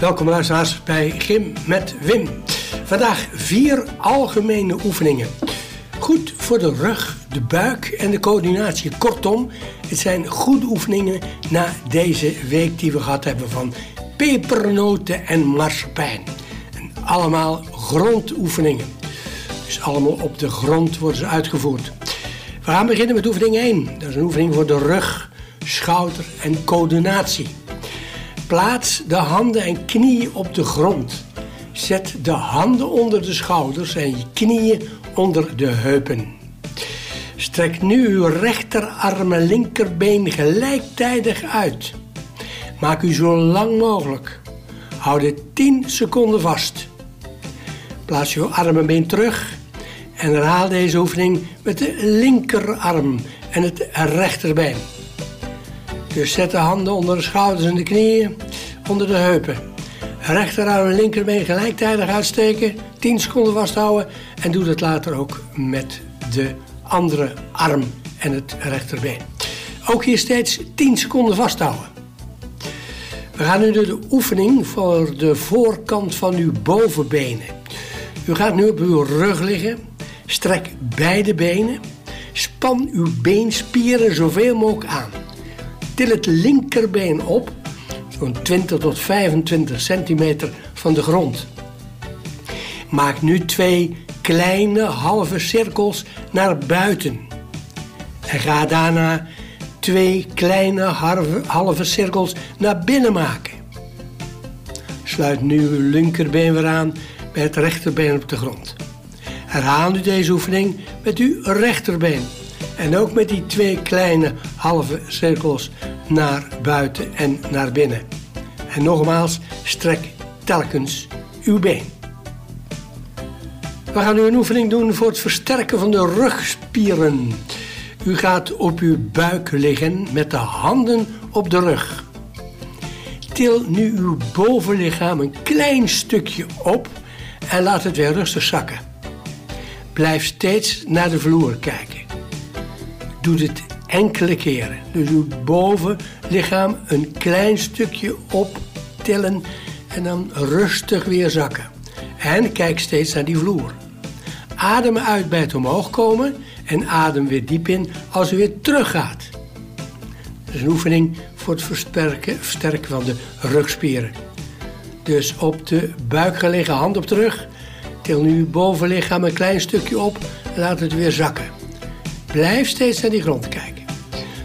Welkom luisteraars bij Gym met Wim. Vandaag vier algemene oefeningen. Goed voor de rug, de buik en de coördinatie. Kortom, het zijn goede oefeningen na deze week die we gehad hebben van pepernoten en marsepein. En allemaal grondoefeningen. Dus allemaal op de grond worden ze uitgevoerd. We gaan beginnen met oefening 1. Dat is een oefening voor de rug, schouder en coördinatie. Plaats de handen en knieën op de grond. Zet de handen onder de schouders en je knieën onder de heupen. Strek nu uw rechterarm en linkerbeen gelijktijdig uit. Maak u zo lang mogelijk. Houd het 10 seconden vast. Plaats uw arm en been terug en herhaal deze oefening met de linkerarm en het rechterbeen. Dus zet de handen onder de schouders en de knieën, onder de heupen. Rechterarm en linkerbeen gelijktijdig uitsteken, 10 seconden vasthouden en doe dat later ook met de andere arm en het rechterbeen. Ook hier steeds 10 seconden vasthouden. We gaan nu door de oefening voor de voorkant van uw bovenbenen. U gaat nu op uw rug liggen, strek beide benen, span uw beenspieren zoveel mogelijk aan. Til het linkerbeen op, zo'n 20 tot 25 centimeter van de grond. Maak nu twee kleine halve cirkels naar buiten. En ga daarna twee kleine halve, cirkels naar binnen maken. Sluit nu uw linkerbeen weer aan bij het rechterbeen op de grond. Herhaal nu deze oefening met uw rechterbeen. En ook met die twee kleine halve cirkels naar buiten en naar binnen. En nogmaals, strek telkens uw been. We gaan nu een oefening doen voor het versterken van de rugspieren. U gaat op uw buik liggen met de handen op de rug. Til nu uw bovenlichaam een klein stukje op en laat het weer rustig zakken. Blijf steeds naar de vloer kijken. Doe dit enkele keren. Dus uw bovenlichaam een klein stukje optillen en dan rustig weer zakken. En kijk steeds naar die vloer. Adem uit bij het omhoog komen en adem weer diep in als u weer teruggaat. Dat is een oefening voor het versterken, van de rugspieren. Dus op de buik gelegen hand op de rug. Til nu uw bovenlichaam een klein stukje op en laat het weer zakken. Blijf steeds naar die grond kijken.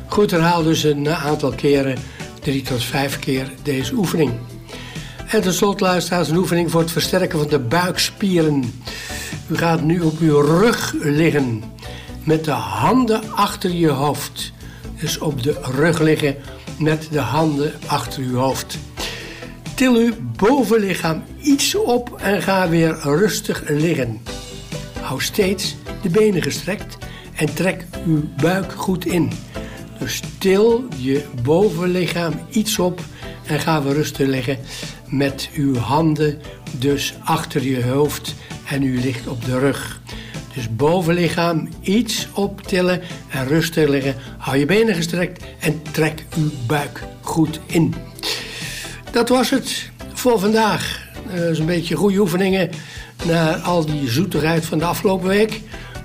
Goed, herhaal dus een aantal keren, drie tot vijf keer deze oefening. En tot slot luisteraars een oefening voor het versterken van de buikspieren. U gaat nu op uw rug liggen met de handen achter je hoofd. Dus op de rug liggen met de handen achter uw hoofd. Til uw bovenlichaam iets op en ga weer rustig liggen. Hou steeds de benen gestrekt en trek uw buik goed in. Dus til je bovenlichaam iets op en ga weer rustig liggen met uw handen dus achter je hoofd en u ligt op de rug. Dus bovenlichaam iets optillen en rustig liggen. Hou je benen gestrekt en trek uw buik goed in. Dat was het voor vandaag. Dat is een beetje goede oefeningen na al die zoetigheid van de afgelopen week.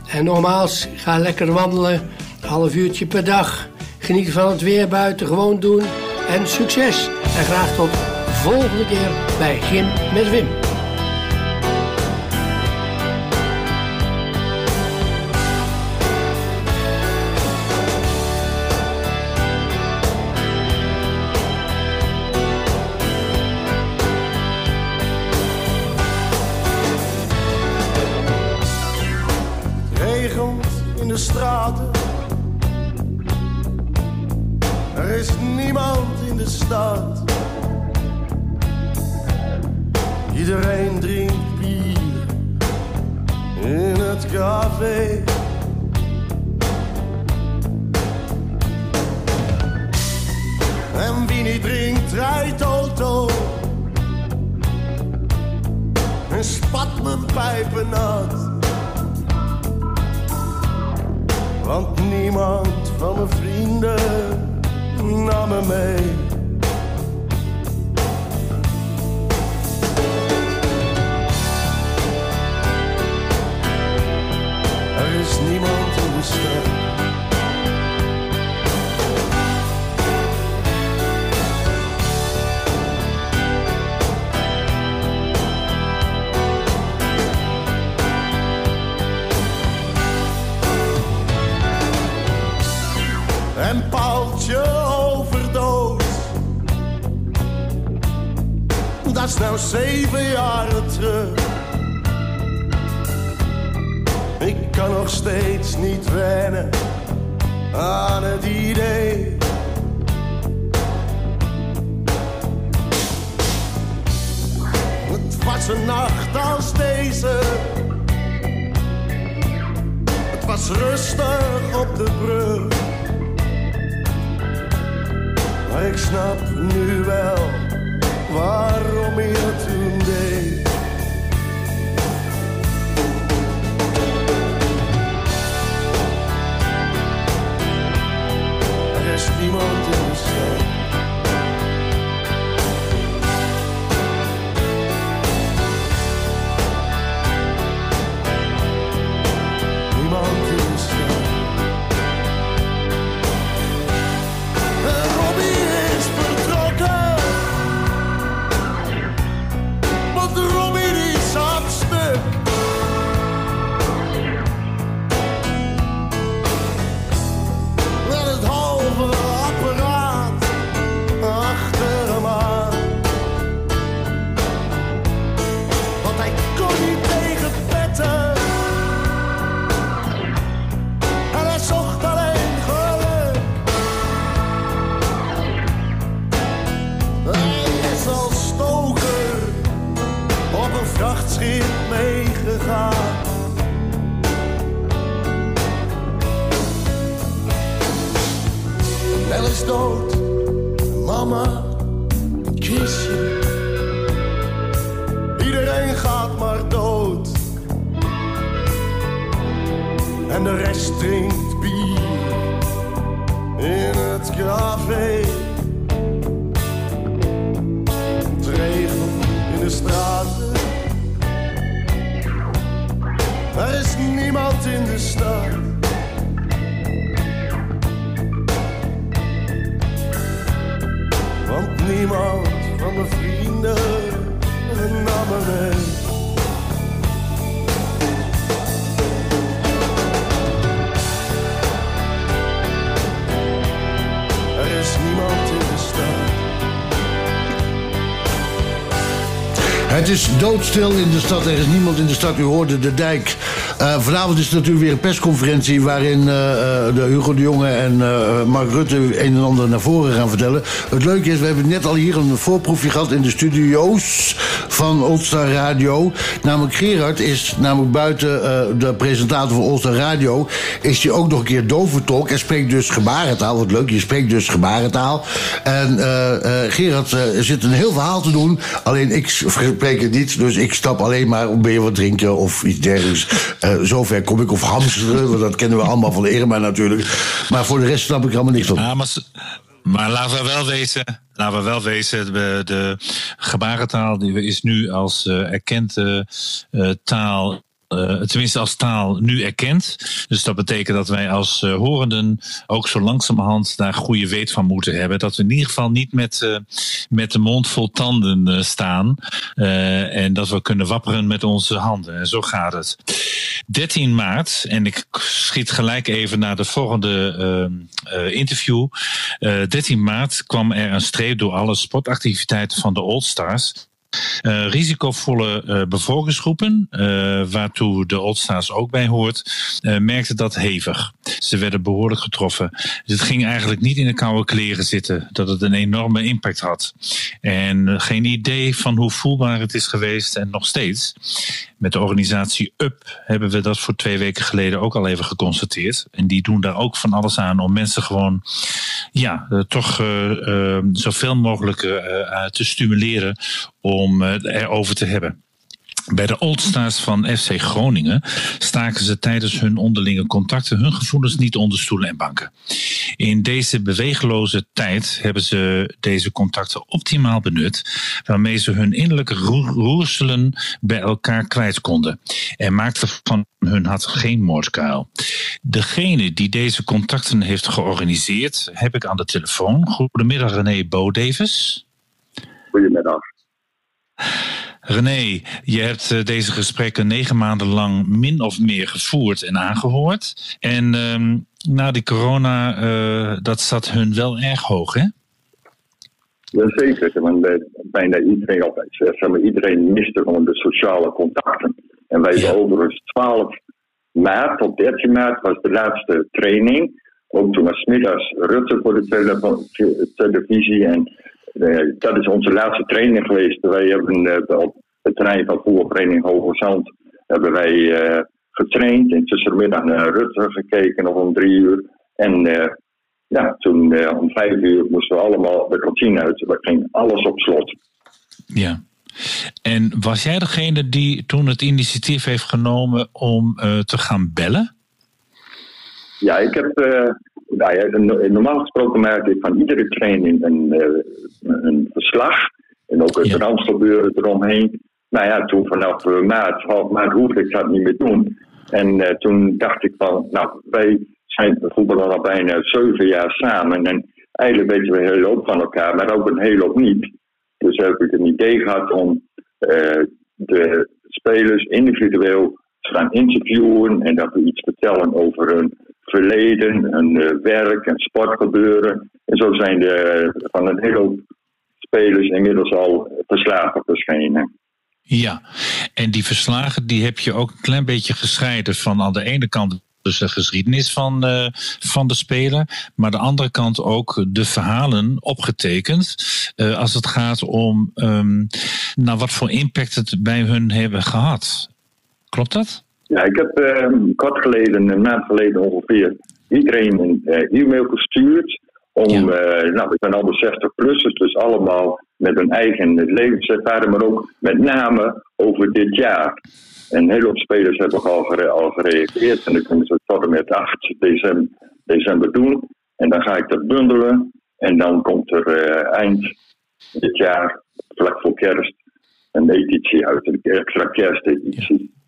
En nogmaals, ga lekker wandelen, half uurtje per dag. Geniet van het weer buiten, gewoon doen. En succes! En graag tot volgende keer bij Gym met Wim. Kan nog steeds niet wennen aan het idee. Het was een nacht als deze. Het was rustig op de brug. Maar ik snap nu wel waarom je toen niemand mama, een kistje. Iedereen gaat maar dood. En de rest drinkt bier in het café. Het in de straten. Er is niemand in de Het is doodstil in de stad. Er is niemand in de stad. U hoorde de dijk. Eh, vanavond is natuurlijk weer een persconferentie... waarin eh, eh, de Hugo de Jonge en Mark Rutte een en ander naar voren gaan vertellen. Het leuke is, we hebben net al hier een voorproefje gehad... in de studio's van Oldstar Radio. Namelijk Gerard is namelijk buiten eh, de presentator van Oldstar Radio... is hij ook nog een keer dovertolk en spreekt dus gebarentaal. Wat leuk, je spreekt dus gebarentaal. En eh, eh, Gerard zit een heel verhaal te doen. Alleen ik spreek het niet, dus ik stap alleen maar om weer wat drinken of iets dergelijks. Zover kom ik of hamsteren, want dat kennen we allemaal van Irma natuurlijk. Maar voor de rest snap ik allemaal niks van. Ja, maar, maar laten we wel wezen. Laten we wel wezen, de, de gebarentaal die is nu als eh, erkende eh, taal. Eh, tenminste als taal nu erkend. Dus dat betekent dat wij als eh, horenden ook zo langzamerhand daar goede weet van moeten hebben. Dat we in ieder geval niet met, eh, met de mond vol tanden staan. en dat we kunnen wapperen met onze handen. En zo gaat het. 13 maart, en ik schiet gelijk even naar de volgende eh, eh, interview. Eh 13 maart kwam er een streep door alle sportactiviteiten van de All Stars. Eh, risicovolle eh, bevolkingsgroepen, eh, waartoe de Oldstars ook bij hoort, merkten dat hevig. Ze werden behoorlijk getroffen. Dus het ging eigenlijk niet in de koude kleren zitten, dat het een enorme impact had. En geen idee van hoe voelbaar het is geweest en nog steeds. Met de organisatie UP hebben we dat voor twee weken geleden ook al even geconstateerd. En die doen daar ook van alles aan om mensen gewoon ja, eh, toch eh, eh, zoveel mogelijk te stimuleren om erover te hebben. Bij de Oldstars van FC Groningen staken ze tijdens hun onderlinge contacten hun gevoelens niet onder stoelen en banken. In deze beweegloze tijd hebben ze deze contacten optimaal benut, waarmee ze hun innerlijke roer- roerselen bij elkaar kwijt konden. En maakten van hun hart geen moordkuil. Degene die deze contacten heeft georganiseerd, heb ik aan de telefoon. Goedemiddag René Bodevens. Goedemiddag. René, je hebt eh, deze gesprekken negen maanden lang min of meer gevoerd en aangehoord. En ehm, na die corona, eh, dat zat hun wel erg hoog, hè? Jazeker, want bijna iedereen, of, zeg maar, iedereen miste gewoon de sociale contacten. En wij hebben overigens 12 maart tot 13 maart was de laatste training. Ook toen was middags Rutte voor de tele- televisie. En eh, dat is onze laatste training geweest. Wij hebben eh, op het terrein van voetbalvereniging Hoge Zand hebben wij eh, getraind. En tussenmiddag naar Rutte gekeken, nog om drie uur. En ja, toen om vijf uur moesten we allemaal de kantine uit. We ging alles op slot. Ja. En was jij degene die toen het initiatief heeft genomen om te gaan bellen? Ja, ik heb. Nou ja, no- normaal gesproken maak ik van iedere training een, eh, een verslag. En ook het randgebeuren eromheen. Nou ja, toen vanaf eh, maart, half maart hoefde ik dat niet meer doen. En eh, toen dacht ik van, nou, wij zijn voetballen al bijna zeven jaar samen. En eigenlijk weten we een hele hoop van elkaar, maar ook een hele hoop niet. Dus heb ik een idee gehad om de spelers individueel te gaan interviewen en dat we iets vertellen over hun verleden, hun eh, werk en sportgebeuren. En zo zijn er van een hele spelers inmiddels al verslagen verschenen. Ja, en die verslagen die heb je ook een klein beetje gescheiden van aan de ene kant dus de geschiedenis van, eh, van de speler, maar de andere kant ook de verhalen opgetekend eh, als het gaat om nou, wat voor impact het bij hun hebben gehad. Klopt dat? Ja, ik heb eh, kort geleden, een maand geleden ongeveer, iedereen een eh, e-mail gestuurd. Om, eh, nou, we zijn allemaal 60-plussers, dus allemaal met hun eigen levenservaring, maar ook met name over dit jaar. En een hele hoop spelers hebben al, gere- al gereageerd en dan kunnen ze het tot en met 8 december, december doen. En dan ga ik dat bundelen en dan komt er eh, eind dit jaar, vlak voor kerst, een editie uit, een extra kersteditie.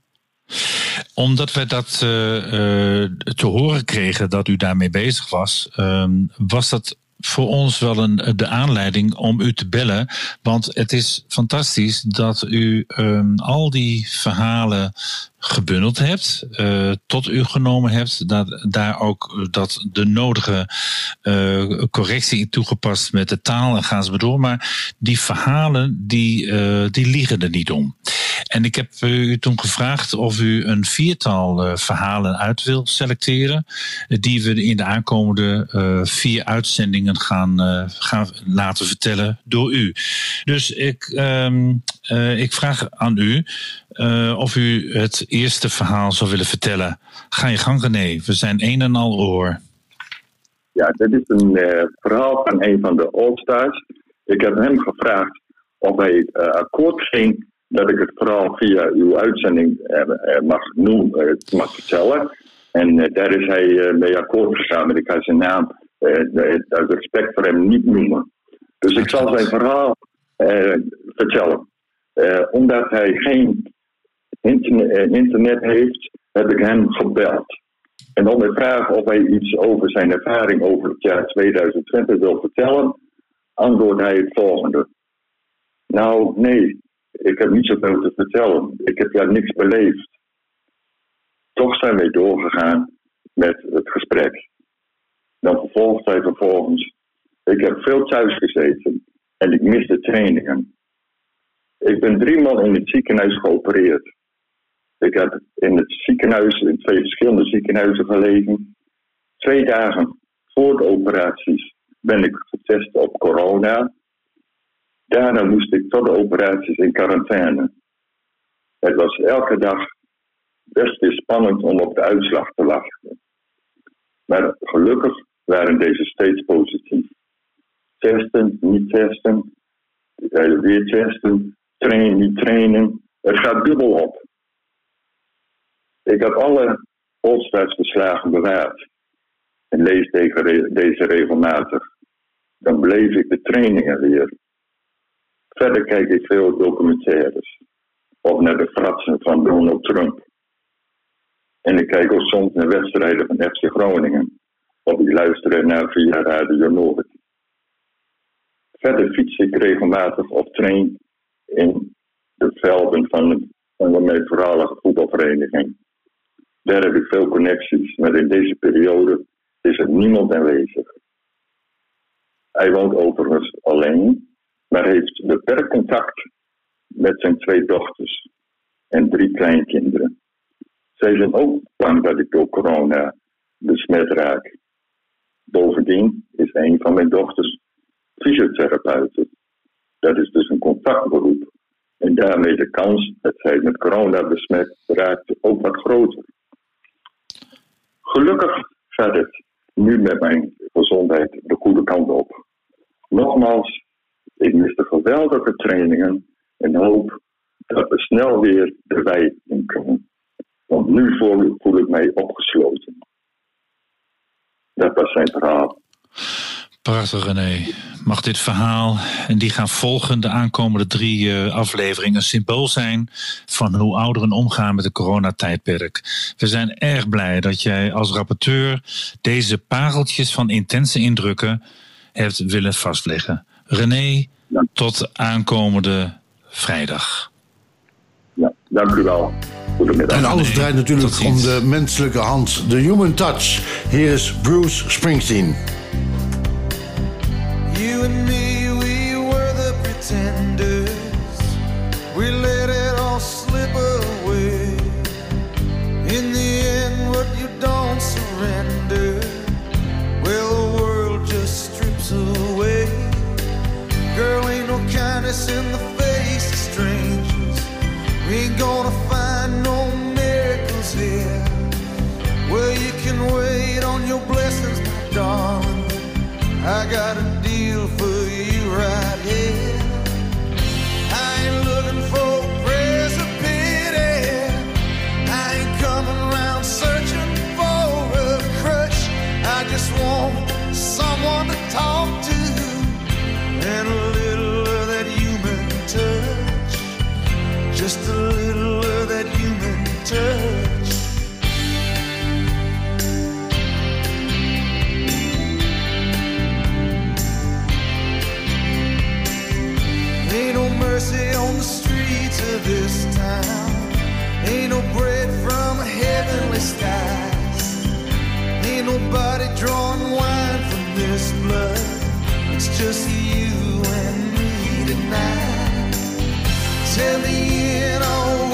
Omdat we dat eh, eh, te horen kregen dat u daarmee bezig was, ehm, was dat voor ons wel een, de aanleiding om u te bellen. Want het is fantastisch dat u ehm, al die verhalen gebundeld hebt, eh, tot u genomen hebt, dat daar ook dat de nodige eh, correctie toegepast met de taal en gaan ze maar door. Maar die verhalen, die, eh, die liegen er niet om. En ik heb u toen gevraagd of u een viertal verhalen uit wil selecteren, die we in de aankomende vier uitzendingen gaan, gaan laten vertellen door u. Dus ik, ehm, eh, ik vraag aan u eh, of u het eerste verhaal zou willen vertellen. Ga je gang, René. We zijn een en al oor. Ja, dit is een eh, verhaal van een van de All-Stars. Ik heb hem gevraagd of hij eh, akkoord ging dat ik het verhaal via uw uitzending mag, noem, eh, mag vertellen. En daar is hij mee akkoord gegaan, maar ik ga zijn naam uit respect voor hem niet noemen. Dus ik zal zijn verhaal vertellen. Omdat hij geen internet heeft, heb ik hem gebeld. En om te vragen of hij iets over zijn ervaring over het jaar 2020 wil vertellen, antwoordt hij het volgende. Nou, nee, ik heb niet zoveel te vertellen. Ik heb daar niks beleefd. Toch zijn wij doorgegaan met het gesprek. Dan vervolgt hij vervolgens. Ik heb veel thuis gezeten en ik mis de trainingen. Ik ben driemaal in het ziekenhuis geopereerd. Ik heb in het ziekenhuis, in twee verschillende ziekenhuizen gelegen. Twee dagen voor de operaties ben ik getest op corona. Daarna moest ik tot de operaties in quarantaine. Het was elke dag best weer spannend om op de uitslag te wachten. Maar gelukkig waren deze steeds positief. Testen, niet testen, eh, weer testen, trainen, niet trainen. Het gaat dubbel op. Ik heb alle All-Stars bewaard en lees deze re- deze regelmatig. Dan beleef ik de trainingen weer. Verder kijk ik veel documentaires. Of naar de fratsen van Donald Trump. En ik kijk ook soms naar wedstrijden van FC Groningen. Of ik luister naar via Radio Noord. Verder fiets ik regelmatig of train in de velden van, van mijn voetbalvereniging. Daar heb ik veel connecties, maar in deze periode is er niemand aanwezig. Hij woont overigens alleen, maar heeft beperkt contact met zijn twee dochters en drie kleinkinderen. Zij zijn ook bang dat ik door corona besmet raak. Bovendien is een van mijn dochters fysiotherapeute. Dat is dus een contactberoep. En daarmee de kans dat zij met corona besmet raakt ook wat groter. Gelukkig gaat het nu met mijn gezondheid de goede kant op. Nogmaals, ik mis de geweldige trainingen en hoop dat we snel weer de in kunnen. Want nu voel ik mij opgesloten. Dat was zijn verhaal. Prachtig, René. Mag dit verhaal en die gaan volgen de aankomende drie eh, afleveringen een symbool zijn van hoe ouderen omgaan met de coronatijdperk. We zijn erg blij dat jij als rapporteur deze pareltjes van intense indrukken hebt willen vastleggen. René, tot aankomende vrijdag. Ja, dank u wel. Goedemiddag. En alles draait natuurlijk om de menselijke hand, de human touch. Hier is Bruce Springsteen. You and me, we were the pretenders. We let it all slip away. In the end, what you don't surrender, well, the world just strips away. Girl, ain't no kindness in the face of strangers. We ain't gonna find no miracles here. Well, you can wait on your blessings, my darling. I got a deal just want someone to talk to and a little of that human touch. Mercy on the streets of this town. Ain't no bread from heavenly skies. Ain't nobody drawing wine from this blood. It's just you and me tonight. Tell me in a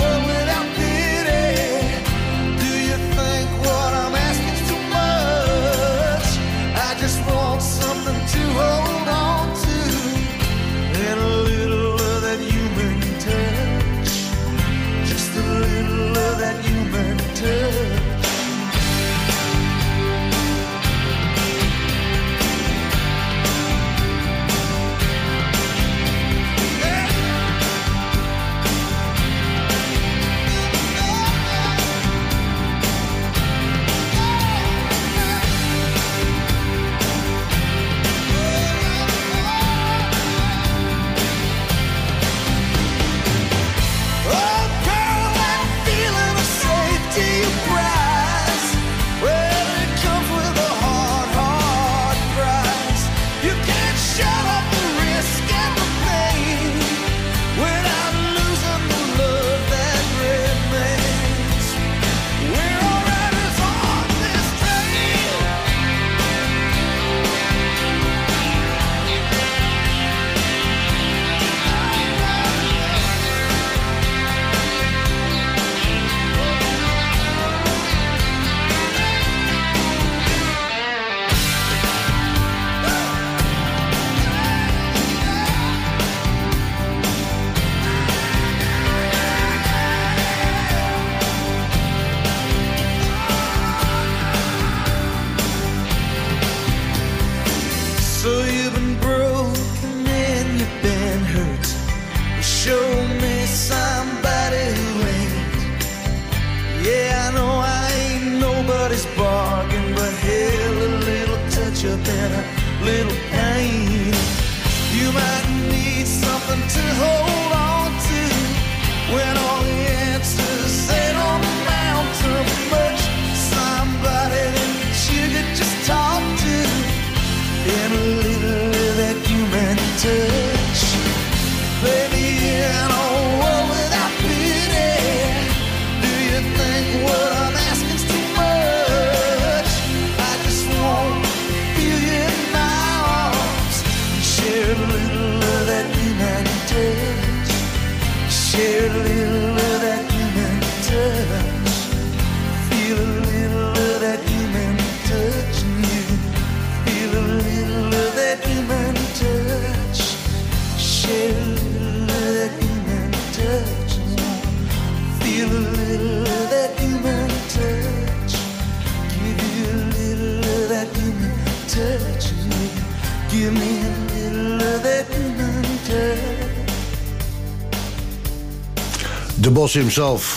Bos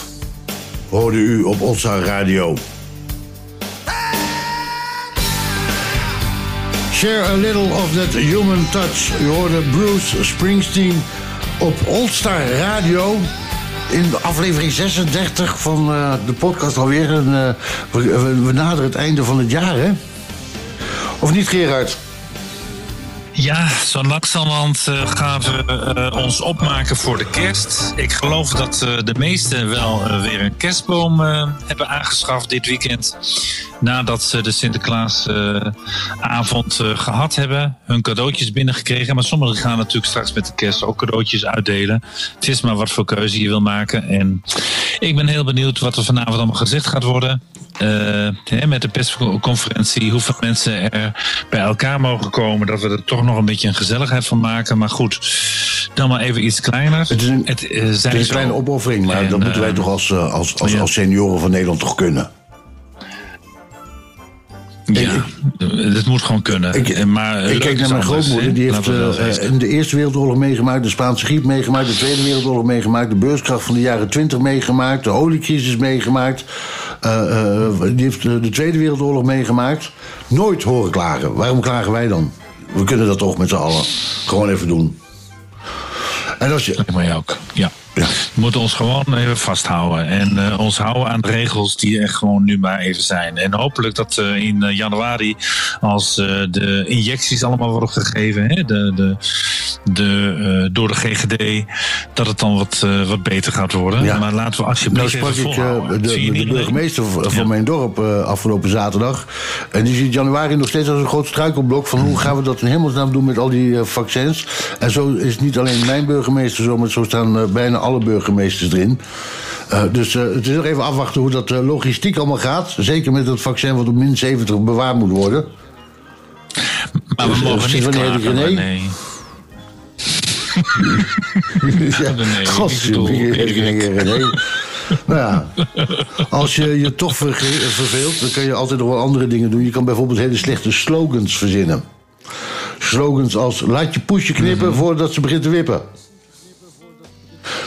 hoorde u op Otsa Radio. Share a little of that human touch. U hoorde Bruce Springsteen op Oldstar Radio. In de aflevering 36 van eh, de podcast alweer. En, eh, we naderen het einde van het jaar, hè? Of niet, Gerard? Ja, zo langzamerhand eh, gaan we eh, ons opmaken voor de kerst. Ik geloof dat eh, de meesten wel weer een kerstboom hebben aangeschaft dit weekend. Nadat ze de Sinterklaasavond eh, gehad hebben. Hun cadeautjes binnengekregen. Maar sommigen gaan natuurlijk straks met de kerst ook cadeautjes uitdelen. Het is maar wat voor keuze je wil maken. En ik ben heel benieuwd wat er vanavond allemaal gezegd gaat worden. Hè, met de persconferentie, hoeveel mensen er bij elkaar mogen komen, dat we er toch nog een beetje een gezelligheid van maken. Maar goed, dan maar even iets kleiner. Het, is een, het, eh, Het zijn is een kleine opoffering, maar En, dat moeten wij eh, toch als, eh, als, als, ja. als senioren van Nederland toch kunnen. Ja, het moet gewoon kunnen. Eh, maar Ik kijk naar mijn grootmoeder, die heeft in de Eerste Wereldoorlog meegemaakt, de Spaanse griep meegemaakt, de Tweede Wereldoorlog meegemaakt, de beurskracht van de jaren 20 meegemaakt, de oliecrisis meegemaakt. die heeft de Tweede Wereldoorlog meegemaakt. Nooit horen klagen. Waarom klagen wij dan? We kunnen dat toch met z'n allen gewoon even doen. En als je, maar ook. Ja. We moeten ons gewoon even vasthouden. En eh, ons houden aan de regels die er gewoon nu maar even zijn. En hopelijk dat eh, in eh, januari, als de injecties allemaal worden gegeven hè, de, de, de, door de GGD, dat het dan wat, wat beter gaat worden. Maar laten we Nou alsjeblieft sprak even ik de, burgemeester van mijn dorp afgelopen zaterdag. En die ziet januari nog steeds als een groot struikelblok van hoe gaan we dat in hemelsnaam doen met al die vaccins. En zo is niet alleen mijn burgemeester zo, maar zo staan bijna alle burgemeesters erin. Eh, dus eh, het is nog even afwachten hoe dat eh, logistiek allemaal gaat. Zeker met het vaccin wat op min 70 bewaard moet worden. Maar we Dus, mogen zie niet klagen, ja, Godzijdank, René. Nou ja, als je je toch verveelt, dan kan je altijd nog wel andere dingen doen. Je kan bijvoorbeeld hele slechte slogans verzinnen. Slogans als laat je poesje knippen voordat ze begint te wippen.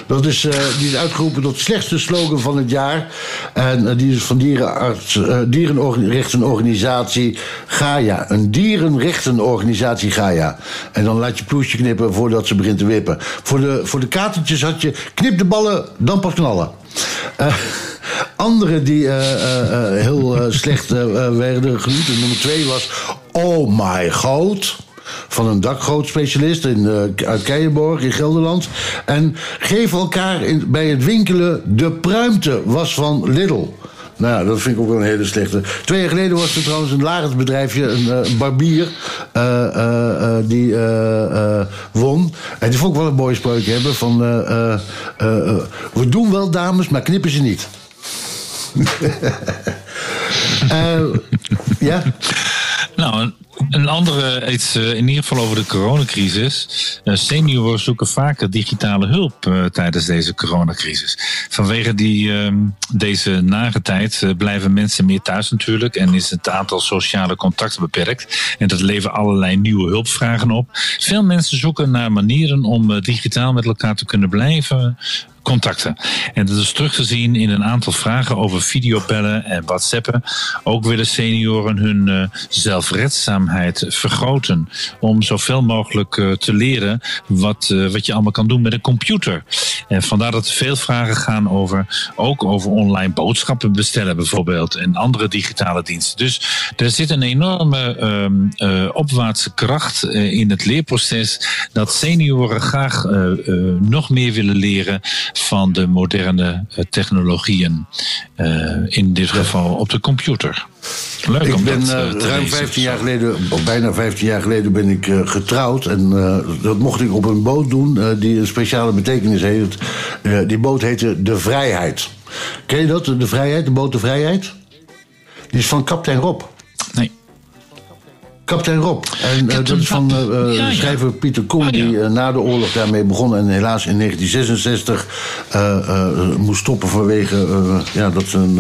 Dat is, eh, die is uitgeroepen tot slechtste slogan van het jaar. En eh, die is van dierenarts, eh, dierenrechtenorganisatie Gaia. Een dierenrechtenorganisatie Gaia. En dan laat je poesje knippen voordat ze begint te wippen. Voor de, voor de katertjes had je knip de ballen, dan pas knallen. Eh, andere die heel slecht werden genoemd. En nummer twee was Oh my god. Van een dakgootspecialist in, eh, uit Keijenborg in Gelderland. En geef elkaar in, bij het winkelen de pruimte was van Lidl. Nou ja, dat vind ik ook wel een hele slechte. Twee jaar geleden was er trouwens een lagensbedrijfje, een, eh, een barbier, eh, die won. En die vond ik wel een mooie spreuk hebben van... we doen wel dames, maar knippen ze niet. Ja? Nou, een, andere iets eh, in ieder geval over de coronacrisis. Eh, senioren zoeken vaker digitale hulp eh, tijdens deze coronacrisis. Vanwege die, ehm, deze nare tijd blijven mensen meer thuis natuurlijk en is het aantal sociale contacten beperkt. En dat levert allerlei nieuwe hulpvragen op. Veel mensen zoeken naar manieren om digitaal met elkaar te kunnen blijven contacten. En dat is terug te zien in een aantal vragen over videobellen en whatsappen. Ook willen senioren hun eh, zelfredzaamheid vergroten. Om zoveel mogelijk eh, te leren wat, eh, wat je allemaal kan doen met een computer. En vandaar dat veel vragen gaan over, ook over online boodschappen bestellen bijvoorbeeld. En andere digitale diensten. Dus er zit een enorme ehm, eh, opwaartse kracht in het leerproces. Dat senioren graag nog meer willen leren van de moderne eh, technologieën. Eh, in dit geval op de computer. Leuk ik om ben dat eh, ruim lezen. 15 jaar geleden, of bijna 15 jaar geleden, ben ik getrouwd. En dat mocht ik op een boot doen die een speciale betekenis heeft. Die boot heette De Vrijheid. Ken je dat, De Vrijheid, de boot De Vrijheid? Die is van kapitein Rob. Kapitein Rob. En eh, dat is van eh, eh, Ja, ja. schrijver Pieter Koen, die eh, na de oorlog daarmee begon. En helaas in 1966 eh, eh, moest stoppen vanwege ja, dat, zijn,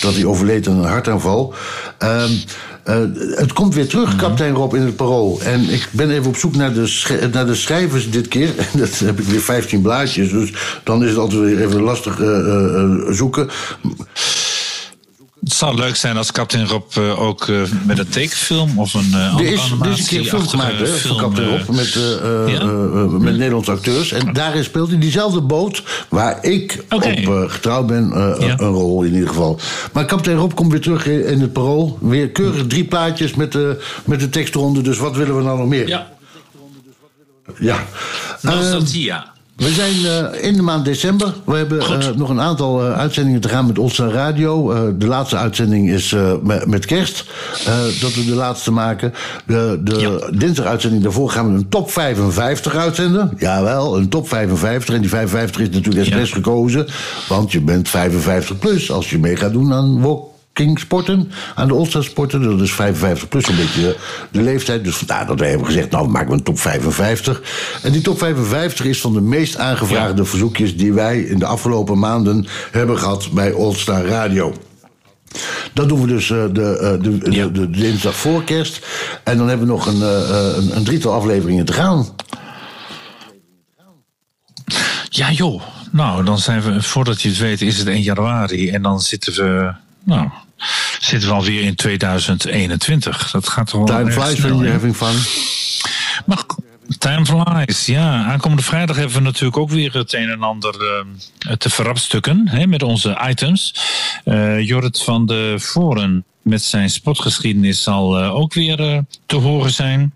dat hij overleed aan een hartaanval. Ehm, eh, het komt weer terug, kapitein Rob, in het parool. En ik ben even op zoek naar de, naar de schrijvers dit keer. En dat heb ik weer 15 blaadjes. Dus dan is het altijd weer even lastig zoeken. Het zou leuk zijn als Captain Rob eh, ook eh, met een tekenfilm of een uh, Er is, er is een keer film gemaakt hè, van Rob met, eh, eh, ja? eh, eh, met Nederlandse acteurs. En daarin speelt hij diezelfde boot waar ik op eh, getrouwd ben, eh, een rol in ieder geval. Maar Kapitein Rob komt weer terug in, in het parool. Weer keurig drie plaatjes met de, met de tekst eronder. Dus wat willen we nou nog meer? Ja. Ja. Nostalgia. We zijn eh, in de maand december. We hebben eh, nog een aantal eh, uitzendingen te gaan met Oldstar Radio. De laatste uitzending is met, met kerst. dat we de laatste maken. De, de dinsdag-uitzending daarvoor gaan we een top 55 uitzenden. Jawel, een top 55. En die 55 is natuurlijk expres gekozen. Want je bent 55 plus als je mee gaat doen aan sporten, aan de All-Star sporten. Dat is 55 plus een beetje de leeftijd. Dus vandaar dat wij hebben gezegd, nou, we maken we een top 55. En die top 55 is van de meest aangevraagde verzoekjes... die wij in de afgelopen maanden hebben gehad bij All-Star Radio. Dat doen we dus eh, de, eh, de, de, de dinsdag voor kerst. En dan hebben we nog een, eh, een, een drietal afleveringen te gaan. Ja joh, nou dan zijn we, voordat je het weet is het 1 januari en dan zitten we, nou, zitten we alweer in 2021. Dat gaat toch wel Time flies when you're having fun. Maar time flies. Ja, aankomende vrijdag hebben we natuurlijk ook weer het een en ander eh, te verrapstukken hè, met onze items. Eh Jorrit van de Voren met zijn sportgeschiedenis zal eh, ook weer eh, te horen zijn.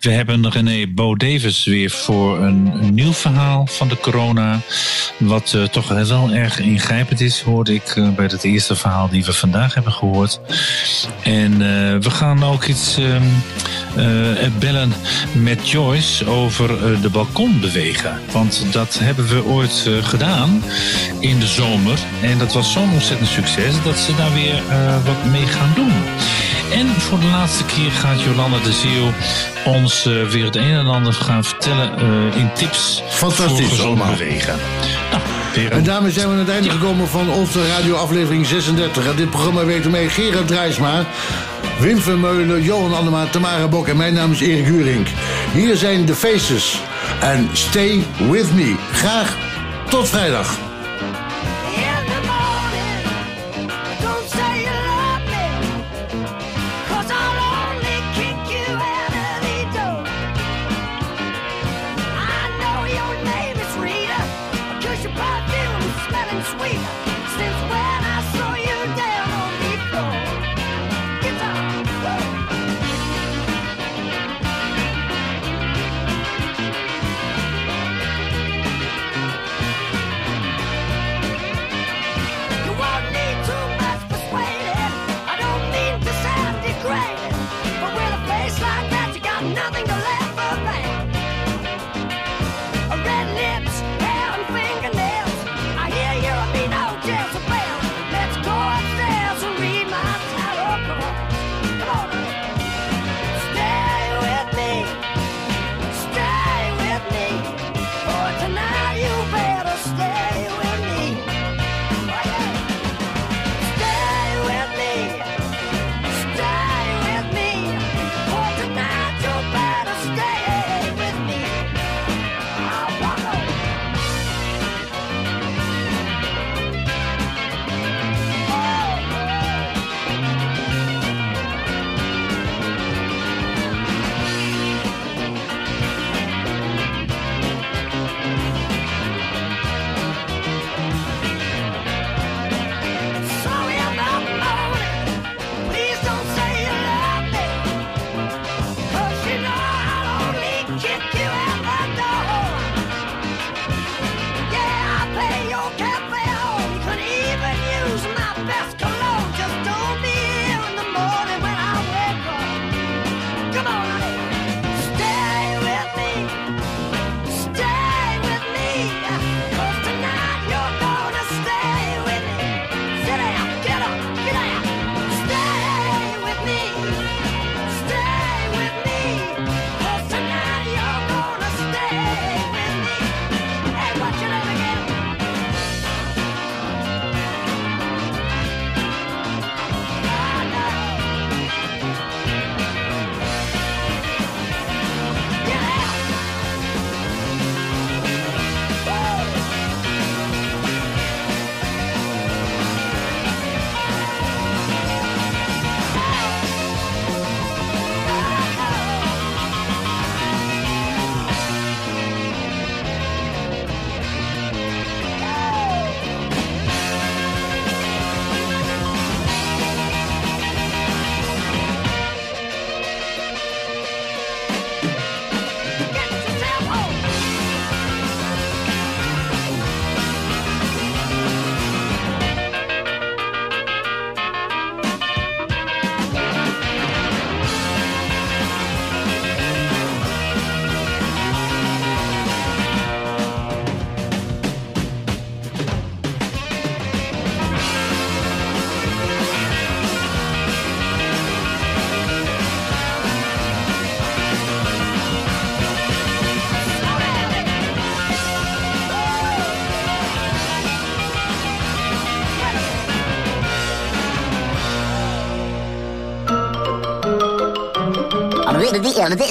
We hebben René Bo Davis weer voor een, nieuw verhaal van de corona. Wat eh, toch wel erg ingrijpend is, hoorde ik eh, bij het eerste verhaal die we vandaag hebben gehoord. En eh, we gaan ook iets ehm, eh, bellen met Joyce over de balkon bewegen. Want dat hebben we ooit gedaan in de zomer. En dat was zo'n ontzettend succes dat ze daar weer wat mee gaan doen. En voor de laatste keer gaat Jolanda de Ziel ons eh, weer het een en ander gaan vertellen eh, in tips Fantastisch voor gezond allemaal. bewegen. Nou, En daarmee zijn we aan het einde gekomen van onze radioaflevering 36. En dit programma werkte mee Gerard Drijsma, Wim Vermeulen, Johan Annema, Tamara Bok en mijn naam is Erik Huring. Hier zijn de Faces en Stay With Me. Graag tot vrijdag.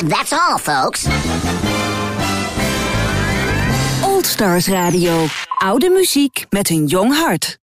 That's all, folks. Old Stars Radio. Oude muziek met een jong hart.